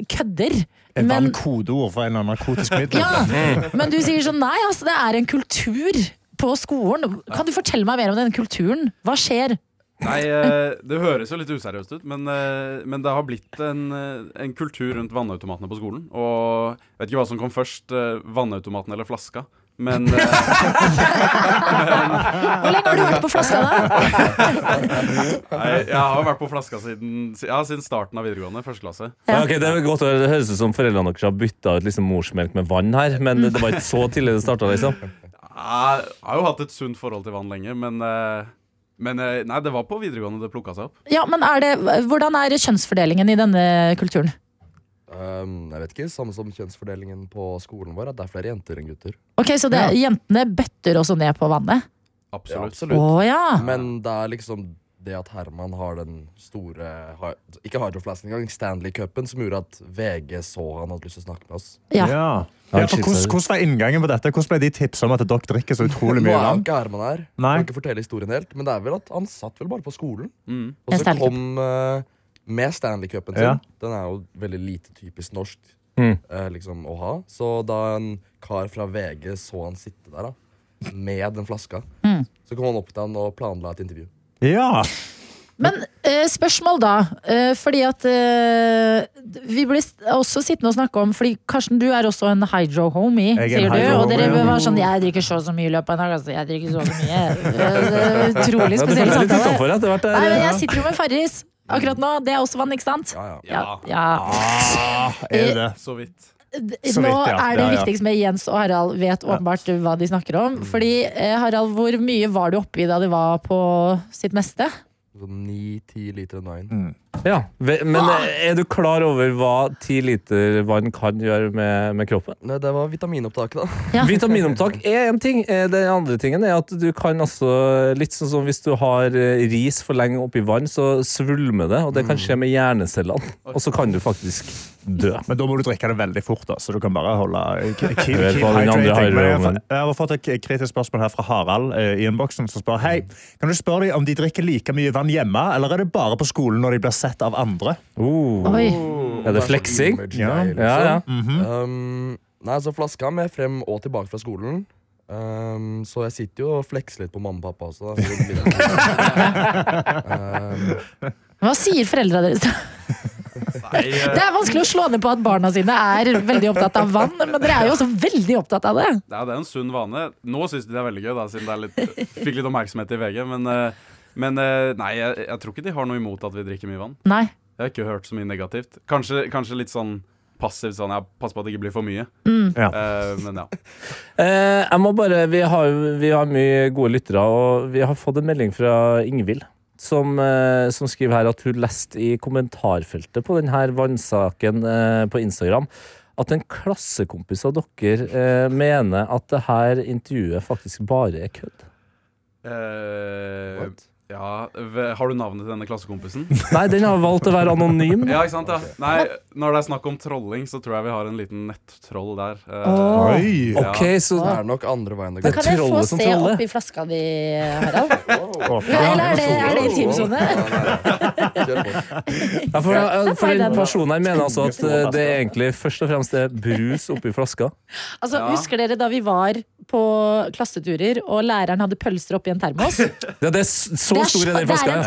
kødder. Et Men, kodeord for en eller annen narkotisk middel? ja, men du sier sånn nei, altså, det er en kultur på skolen. Kan du fortelle meg mer om denne kulturen? Hva skjer? Nei, eh, Det høres jo litt useriøst ut, men, eh, men det har blitt en, eh, en kultur rundt vannautomatene på skolen. Og jeg vet ikke hva som kom først, vannautomatene vannautomaten eller flaska. Men eh, Hvor lenge har du vært på flaska da? nei, jeg har vært på flaska siden, ja, siden starten av videregående. Første klasse. Ja, Okay, det, er godt, det høres ut som foreldrene deres har bytta ut liksom morsmelk med vann her, men det var ikke så tidlig det starta, liksom. Jeg har jo hatt et sunt forhold til vann lenge, men, eh, men eh, nei, det var på videregående det plukka seg opp. Ja, men er det, Hvordan er kjønnsfordelingen i denne kulturen? Um, jeg vet ikke, Samme som kjønnsfordelingen på skolen vår. At det er flere jenter enn gutter. Ok, Så det, jentene bøtter også ned på vannet? Ja, Absolutt. Oh, ja. Men det er liksom det at Herman har den store Ikke hydroflasken engang, Stanley-cupen, som gjorde at VG så han hadde lyst til å snakke med oss. Ja. Ja. Ja, for hvordan, hvordan var inngangen på dette? Hvordan ble de tipsa om at dere drikker så utrolig Nå mye er han ikke Herman her, Nei. kan ikke fortelle historien helt, men det er vel at han satt vel bare på skolen. Mm. Og så kom eh, med Stanley-cupen sin. Ja. Den er jo veldig lite typisk norsk Mm. eh, liksom, å ha. Så da en kar fra VG så han sitte der da, med den flaska, Mm. så kom han opp til han og planla et intervju. Ja. Men eh, spørsmål da. Eh, fordi at eh, Vi blir også sittende og snakke om Fordi Karsten, du er også en hydro-homie, er sier du. Og dere var sånn Jeg drikker så og så mye i løpet av en dag. Altså, jeg drikker så og så mye. Det Utrolig spesiell samtale. Nei, jeg sitter jo med Farris akkurat nå. Det er også vann, ikke sant? Ja, ja. Ja. ja. Ah, er det? Så vidt. Nå vidt, ja. er det Ja, ja. viktigst med Jens og Harald vet åpenbart hva de snakker om. Fordi, eh, Harald, hvor mye var du oppi da du var på sitt meste? Sånn ni-ti liter wine. Ja. Men eh, er du klar over hva ti liter vann kan gjøre med, med kroppen? Nei, det var vitaminopptaket, da. Ja. Vitaminopptak er en ting. Eh, Den andre tingen er at du kan altså Litt sånn som hvis du har eh, ris for lenge oppi vann, så svulmer det, og det kan skje med hjernecellene. Og så kan du faktisk dø. Men da må du drikke det veldig fort, da, så du kan bare holde keep, keep, hydrating. Men jeg, har fått- jeg har fått et kritisk spørsmål her fra Harald eh, i innboksen, som spør Hei, kan du spørre dem om de drikker like mye vann hjemme, eller er det bare på skolen når de blir sett av andre? Oh. Oi. Er det fleksing? Ja. Ja. ja. Mm ja. um, nei, så flaska med frem og tilbake fra skolen. Um, så jeg sitter jo og flekser litt på mamma og pappa også. Da. Så det blir litt- um, Hva sier foreldra deres? da? Nei, eh, Det er vanskelig å slå ned på at barna sine er veldig opptatt av vann, men dere er jo også veldig opptatt av det. Ja, det er en sunn vane. Nå syns de det er veldig gøy, da, siden det er litt, fikk litt oppmerksomhet i VG. Men, eh, men eh, nei, jeg, jeg tror ikke de har noe imot at vi drikker mye vann. Nei. Jeg har ikke hørt så mye negativt. Kanskje, kanskje litt sånn passivt sånn ja, Pass på at det ikke blir for mye. Ja. Uh, men ja. Uh, jeg må bare, vi har, vi har mye gode lyttere, og vi har fått en melding fra Ingvild. Som, eh, som skriver her at hun leste i kommentarfeltet på denne vannsaken eh, på Instagram at en klassekompis av dere eh, mener at det her intervjuet faktisk bare er kødd. Eh, ja Har du navnet til denne klassekompisen? Nei, den har valgt å være anonym. Ja, ikke sant? ja Nei, Når det er snakk om trolling, så tror jeg vi har en liten nettroll der. Oh. Oi! Ok, så det er nok andre veien Det går. Kan jeg få se troller. i flaska di, Harald? Eller er det, er det i ja, for, eh, for den personen her mener altså at eh, det er egentlig først og fremst er brus oppi flaska. Altså, Ja. Husker dere da vi var på klasseturer og læreren hadde pølser oppi en termos? Ja, det er så Det er stor er den flaska.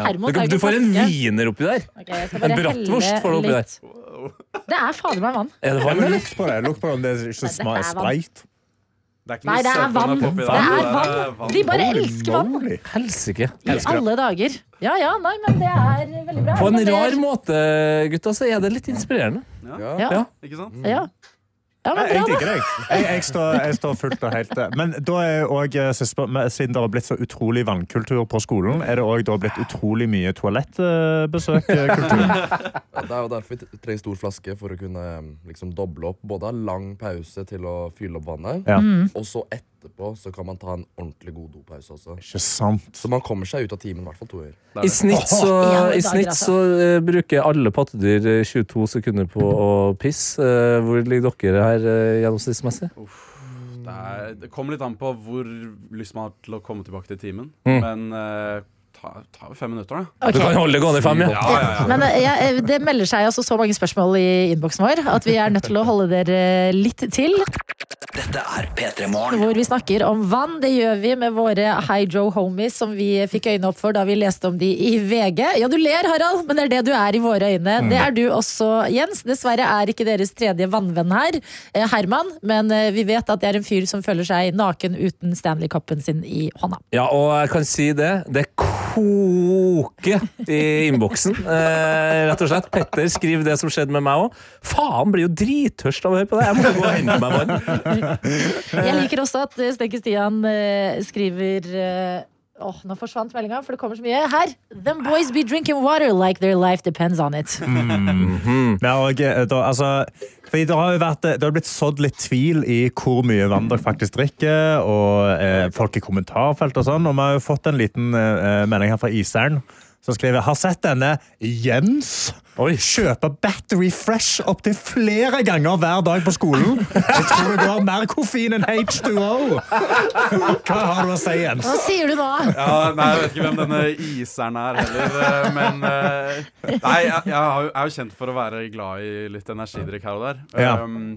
er du får en wiener oppi der. Okay, En bratwurst får du oppi der. Det er fader meg vann. Er det vann, eller? lukt på det. Lukt på det det er ikke så vann. Det Nei, det er vann. Det er vann. De bare elsker vann. Helsike. I alle dager. Ja ja, nei, men det er veldig bra. På en rar måte, gutta, så er det litt inspirerende. Ja. Ja. Ja. Ikke sant? Ja. Ja, men Jeg, jeg digger deg. Jeg, jeg, står, jeg står fullt og helt eh, Men da er også, eh, siden det har blitt så utrolig vannkultur på skolen, er det òg blitt utrolig mye toalettbesøkkultur? Ja, det er jo derfor vi trenger stor flaske for å kunne liksom, doble opp. Både ha lang pause til å fylle opp vannet, Ja. Mm. og så etterpå så kan man ta en ordentlig god dopause også. Ikke sant? Så man kommer seg ut av timen i hvert fall to ganger. Er I snitt så, I snitt altså. så eh, bruker alle pattedyr eh, 22 sekunder på å pisse. Eh, hvor ligger dere her uh, gjennomsnittsmessig? Det, er, det kommer litt an på hvor lyst man har til å komme tilbake til timen. Mm. Men eh, ta, ta fem minutter, da. Du kan holde det gående i fem, ja. Ja, ja, ja. Men eh, jeg- det melder seg altså så mange spørsmål i innboksen vår at vi er nødt til å holde dere litt til. Dette er P3 Morgen. Hvor vi snakker om vann. Det gjør vi med våre Hydro Homies, som vi fikk øynene opp for da vi leste om de i VG. Ja, du ler, Harald, men det er det du er i våre øyne. Det er du også, Jens. Dessverre er ikke deres tredje vannvenn her, eh, Herman. Men eh, vi vet at det er en fyr som føler seg naken uten Stanley-koppen sin i hånda. Ja, og jeg kan si det. Det koker i innboksen. Eh, rett og slett. Petter skriver det som skjedde med meg òg. Faen, blir jo drittørst av å høre på det. Jeg må gå og hente meg vann. Jeg liker også at Stenke Stian eh, skriver eh, Åh, nå forsvant meldinga, for det kommer så mye. Her! Them boys be drinking water like their life depends on it. Ja, og, eh, da, altså, fordi det har jo vært, det har blitt sådd litt tvil i hvor mye vann dere faktisk drikker, og eh, folk i kommentarfelt og sånn. Og vi har jo fått en liten eh, melding her fra Iseren som skriver Har sett denne Jens kjøpe Battery Fresh opptil flere ganger hver dag på skolen. Jeg tror det går mer koffein enn H2O. Hva har du å si, Jens? Hva sier du nå? Ja, nei, Jeg vet ikke hvem denne iseren er heller, eh, men eh, Nei, jeg, jeg er jo kjent for å være glad i litt energidrikk her og der. Ja. Um,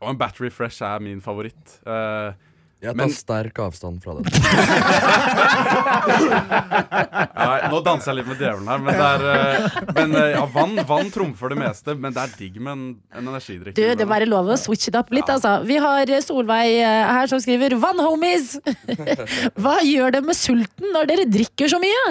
og en Battery Fresh er min favoritt. Eh, Jeg tar Men- sterk avstand fra det. ja, nå danser jeg litt med djevelen her, men, det er, eh, men eh, ja, vann, vann trumfer det meste. Men det er digg med en, en energidrikk. Du, det er bare lov å switche det opp litt, altså. Vi har Solveig eh, her som skriver 'Vann, homies'! Hva gjør det med sulten når dere drikker så mye?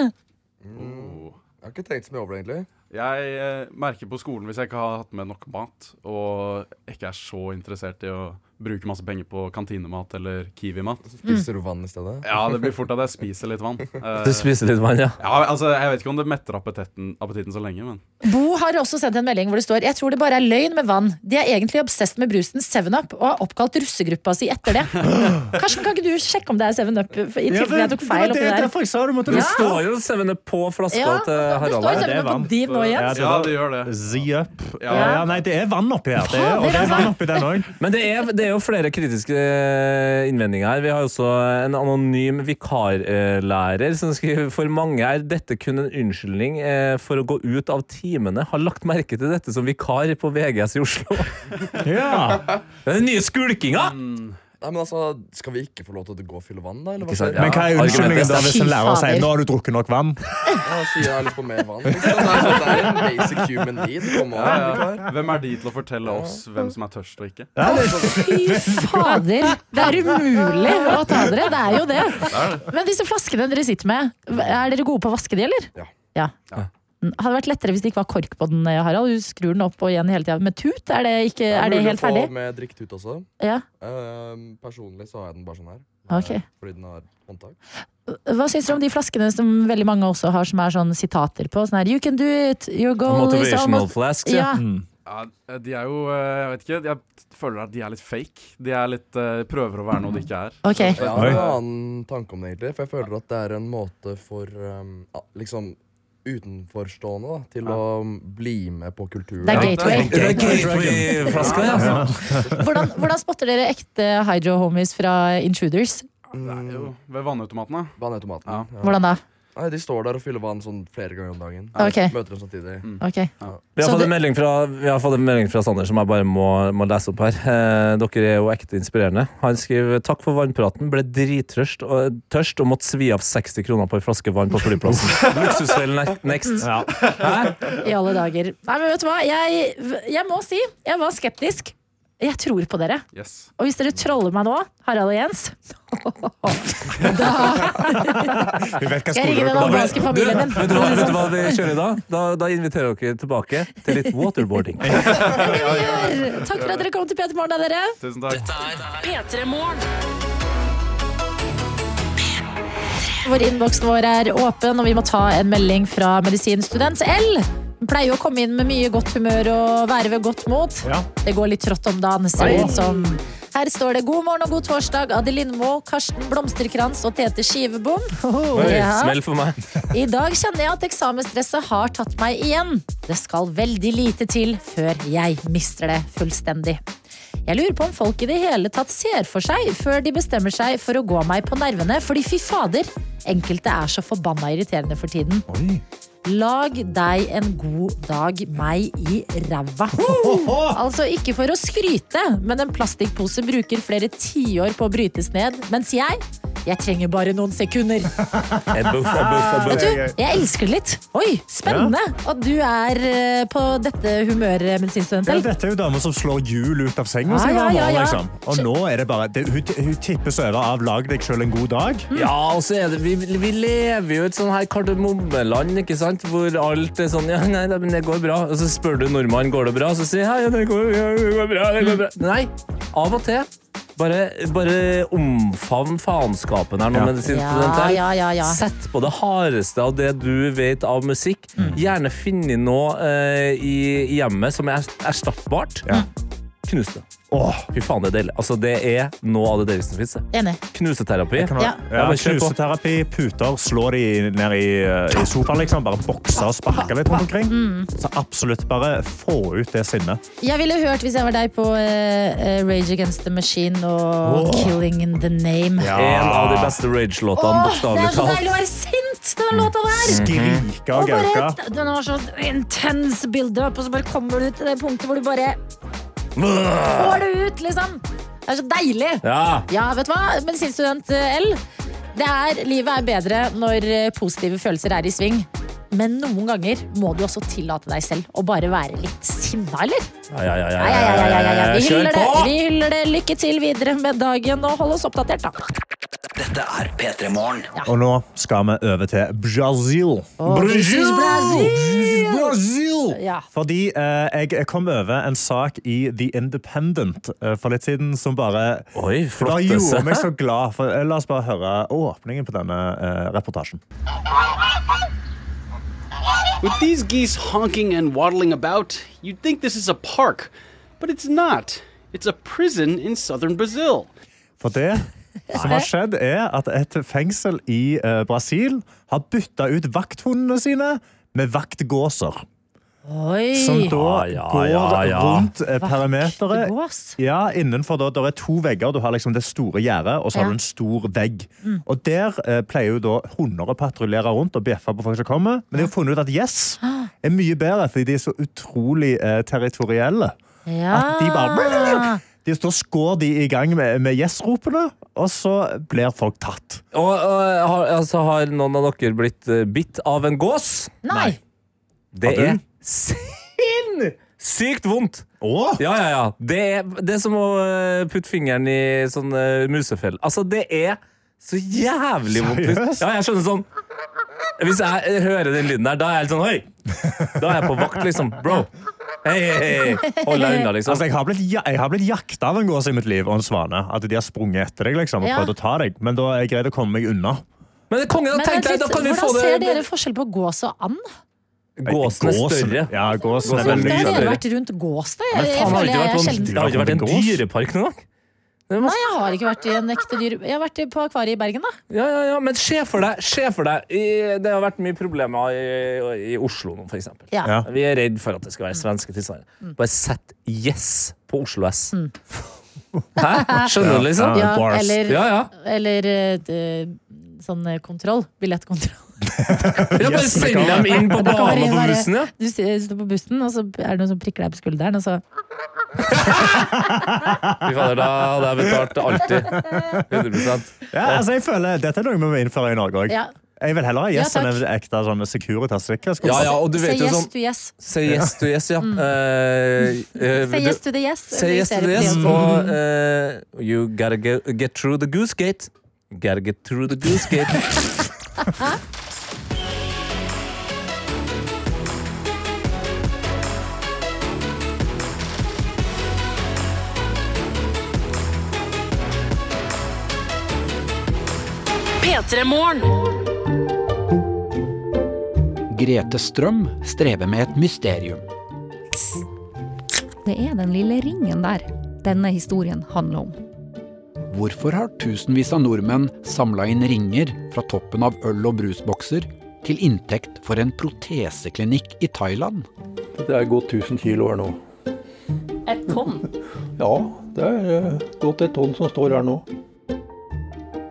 Jeg har ikke tenkt så mye over det, egentlig. Jeg eh, merker på skolen hvis jeg ikke har hatt med nok mat, og ikke er så interessert i å bruke masse penger på kantinemat eller Kiwi-mat. Spiser du vann i stedet? Ja, det blir fort at jeg spiser litt vann. Du spiser litt vann, ja. Ja, altså, Jeg vet ikke om det metter appetitten, appetitten så lenge, men Bo har også sendt en melding hvor det står Jeg tror det bare er løgn med vann. De er egentlig obsessed med brusen 7up og har oppkalt russegruppa si etter det. Karsten, kan ikke du sjekke om det er 7up? I tilfelle jeg tok feil oppi der. Det, sa du måtte Det står jo 7up på flaska Ja, til det Harald står her. 7up på din nå, Jens. Ja, det gjør det. Z-up. Ja. Ja. ja, nei, det er vann oppi her. Det er, og det er vann oppi den òg. Men det er, det er jo flere kritiske eh, innvendinger her. Vi har også en anonym vikarlærer som skriver for mange er dette kun en unnskyldning eh, for å gå ut av timene. Har lagt merke til dette som vikar på VGS i Oslo. Ja. Det den nye skulkinga! Nei, men altså, Skal vi ikke få lov til å gå og fylle vann, da? Eller hva Ikke sant, ja. Men hva er unnskyldningen da hvis en lærer sier nå har du drukket nok vann? Ja, sier jeg har lyst på mer vann. Liksom. Det, er sånn, det er en basic human need. Kom Ja, ja. Hvem er de til å fortelle oss hvem som er tørst og ikke? Ja, Fy fader! Det er umulig å ta dere. Det er jo det. Men disse flaskene dere sitter med, er dere gode på å vaske de, eller? Ja. ja. Hadde det vært lettere hvis det ikke var kork på den, Harald? Du skrur den opp og igjen hele tida. Med tut? Er det, ikke, Det er det mulig helt å få ferdig? Med drikketut også. Ja. Uh, personlig så har jeg den bare sånn her. Ok. Eh, Fordi den har håndtak. Hva syns du om de flaskene som veldig mange også har, som er sånn sitater på? Sånn her, You can do it! Your goal is Motivational almost flasks. ja. Ja, de er jo eh, Jeg vet ikke. Jeg føler at de er litt fake. De er litt eh, prøver å være noe de ikke er. Okay. Jeg har en annen tanke om det, egentlig. For jeg føler at det er en måte for ah, liksom utenforstående da, til å bli med på kulturen. Det er gateway. Det er gateway-flaska, ja. Hvordan, hvordan spotter dere ekte Hydro Homies fra Intruders? Det er jo ved vannautomatene. Vannautomatene, Ja. Ja. Hvordan da? Nei, de står der og fyller vann sånn flere ganger om dagen. Ok. Møter dem samtidig. Ok. Vi har, Så fått det- en melding fra, vi har fått en melding fra Sander som jeg bare må, må lese opp her. Eh, dere er jo ekte inspirerende. Han skriver takk for vannpraten. Ble drittørst og, tørst og måtte svi av 60 kroner på en flaske vann på flyplassen. Luksusfellen ne- next. ja. I alle dager. Nei, men vet du hva? Jeg, jeg må si, jeg var skeptisk. Jeg tror på dere. Yes. Og hvis dere troller meg nå, Harald og Jens Da jeg ringer den albanske familien din. Vet du, hva, vet du hva vi kjører da? da? Da inviterer dere tilbake til litt waterboarding. Det er vi gjør. Takk for at dere kom til Peter Morgen, da, dere. Tusen takk. P3 Morgen. Vår innboksen vår er åpen, og vi må ta en melding fra medisinstudent L. Pleier å komme inn med mye godt humør og være ved godt mot. Ja. Det går litt trått om dagen, ser det ut som. Her står det 'God morgen og god torsdag', Adi Lindmo, Karsten Blomsterkrans og Tete Skivebom. Oh, Oi, ja. smell for meg. I dag kjenner jeg at eksamensstresset har tatt meg igjen. Det skal veldig lite til før jeg mister det fullstendig. Jeg lurer på om folk i det hele tatt ser for seg før de bestemmer seg for å gå meg på nervene, fordi fy fader, enkelte er så forbanna irriterende for tiden. Oi. Lag deg en god dag, meg i ræva. Altså ikke for å skryte, men en plastikkpose bruker flere tiår på å brytes ned, mens jeg jeg trenger bare noen sekunder. En buff, en buff, en Vet du, jeg elsker det litt. Oi, spennende at du er eh, på dette humøret, medisinstudent. Ja, Eller? dette er jo dama som slår hjul ut av senga Ja, si ja, hver ja, morgen, ja. liksom. Og nå er det bare det, hun, hun tippes over av 'lag deg sjøl en god dag'. Ja, og så er det, vi, vi lever jo i et sånn her kardemommeland, ikke sant? Hvor alt er sånn, ja, nei, det går bra. Og så spør du nordmann, går det bra? Så sier ja, det går, ja, det går bra, det går bra. Nei, av og til. Bare, bare omfavn faenskapen her nå, Ja. medisinstudent. her. Ja, ja, ja, ja. Sett på det hardeste av det du vet av musikk. Gjerne finne noe eh, i hjemmet som er erstattbart. Knus det. Åh, Fy faen, det er deilig. Altså, det er noe av det deiligste som fins. Enig. Knuseterapi. kan Ja. ja. Knuseterapi, puter, slå de ned i, uh, i sofaen, liksom. Bare bokse og sparke litt rundt omkring. Mm. Så absolutt bare få ut det sinnet. Jeg ville hørt hvis jeg var deg på eh, eh, Rage Against the Machine og Killing in the Name. Ja. En av de beste Rage-låtene, Åh, det er så deilig å være sint, den låta der! Skrike og gauke. den har så intens build-up, og så bare kommer du til det punktet hvor du bare får det ut, liksom. Det er så deilig. Ja. Ja, vet du hva? Medisinstudent eh, L. Det er, livet er bedre når eh, positive følelser er i sving. Men noen ganger må du også tillate deg selv å bare være litt sinna, eller? Ja, ja, ja, ja, Ja, ja, ja, ja, ja, ja. Vi, hyller det. Vi hyller det. Lykke til videre med dagen, og hold oss oppdatert, da. Dette er P3 Morgen. Og nå skal vi over til Brazil. Oh, Brazil! Brazil! Brazil! Ja. Fordi eh, jeg kom over en sak i The Independent eh, for litt siden som bare Oi, det bare gjorde meg så glad. For, eh, la oss bare høre åpningen på denne eh, reportasjen. With these geese honking and waddling about, you'd think this is a park, but it's not. It's a prison in southern Brazil. For det som har skjedd, er at et fengsel i eh, Brasil har bytta ut vakthundene sine med vaktgåser. Oi! Som da ja, går ja, ja. rundt eh, perimeteret. Vaktegås. Ja, innenfor da, der er to vegger. Du har liksom det store gjerdet, og så har du en stor vegg. Og der eh, pleier jo da hunder å patruljere rundt og bjeffe på folk som kommer. Men de har funnet ut at yes er mye bedre, fordi de er så utrolig eh, territorielle. Ja. At de bare de, står skår de i gang med, med yes-ropene, og så blir folk tatt. Og, og har, altså, har noen av dere blitt eh, bitt av en gås? Nei. Det er sinnssykt vondt! Åh! Ja, ja, ja. Det er, det er som å eh, putte fingeren i sånn uh, musefell. Altså, det er så jævlig vondt. Ja, jeg skjønner sånn Hvis jeg hører den lyden der, da er jeg helt sånn Oi! Da er jeg på vakt, liksom. Bro. Hei, hei, hei. Hold deg unna, liksom. Altså, jeg har blitt, jeg har blitt jakta av en gås i mitt liv, og en svane. At de har sprunget etter deg liksom, og Ja. prøvd å ta deg. Men da er jeg greid å komme meg unna. Men kongen, da Men tenkte jeg, da kan vi få hvordan ser dere forskjell på gås og and? Gåsen er større. Ja, gåsen er veldig Da har dere vært rundt gås, da. Jeg, Jeg, jeg jeg, jeg, jeg, det jeg, jeg det har ikke vært en dyrepark noen gang? Nei, jeg har ikke vært i en ekte dyr... Jeg har vært på akvariet i Bergen, da. Ja, ja, ja, men se for deg, se for deg i, Det har vært mye problemer i, i Oslo nå, for eksempel. Ja. Ja. Vi er redd for at det skal være svenske tilstander. Bare sett Yes på Oslo S. Hæ? Skjønner du, liksom? Mm. Ja, eller, Ja, ja. eller eh, sånn eh, kontroll. Billettkontroll. Ja bare sende dem inn på banen på bussen, ja. Du sitter står på bussen, og så er det noen som prikker deg på skulderen, og så Fy fader, da hadde jeg betalt alltid. 100 Ja, altså, jeg føler, Dette er noe vi må innføre i Norge òg. Ja. Jeg vil heller ha yes Ja, enn en ekte sånn Securitas. Ja, ja, og du Say vet jo yes sånn to yes. Say yes to yes, ja. uh, uh, Say yes to the yes. Say yes to the yes, og uh, you gotta get, get through the goose gate. Gotta get through the goose gate. Grete Strøm strever med et mysterium. Det er den lille ringen der denne historien handler om. Hvorfor har tusenvis av nordmenn samla inn ringer fra toppen av øl- og brusbokser til inntekt for en proteseklinikk i Thailand? Det er gått 1000 kilo her nå. Et tonn? Ja, det er eh, gått et tonn som står her nå.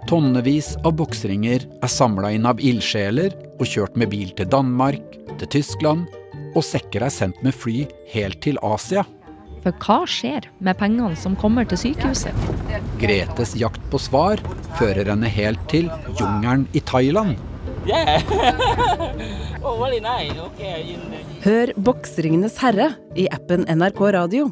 Tonnevis av boksringer er samla inn av ildsjeler og kjørt med bil til Danmark, til Tyskland, og sekker er sendt med fly helt til Asia. For hva skjer med pengene som kommer til sykehuset? Gretes jakt på svar fører henne helt til jungelen i Thailand. Hør Boksringenes herre i appen NRK Radio.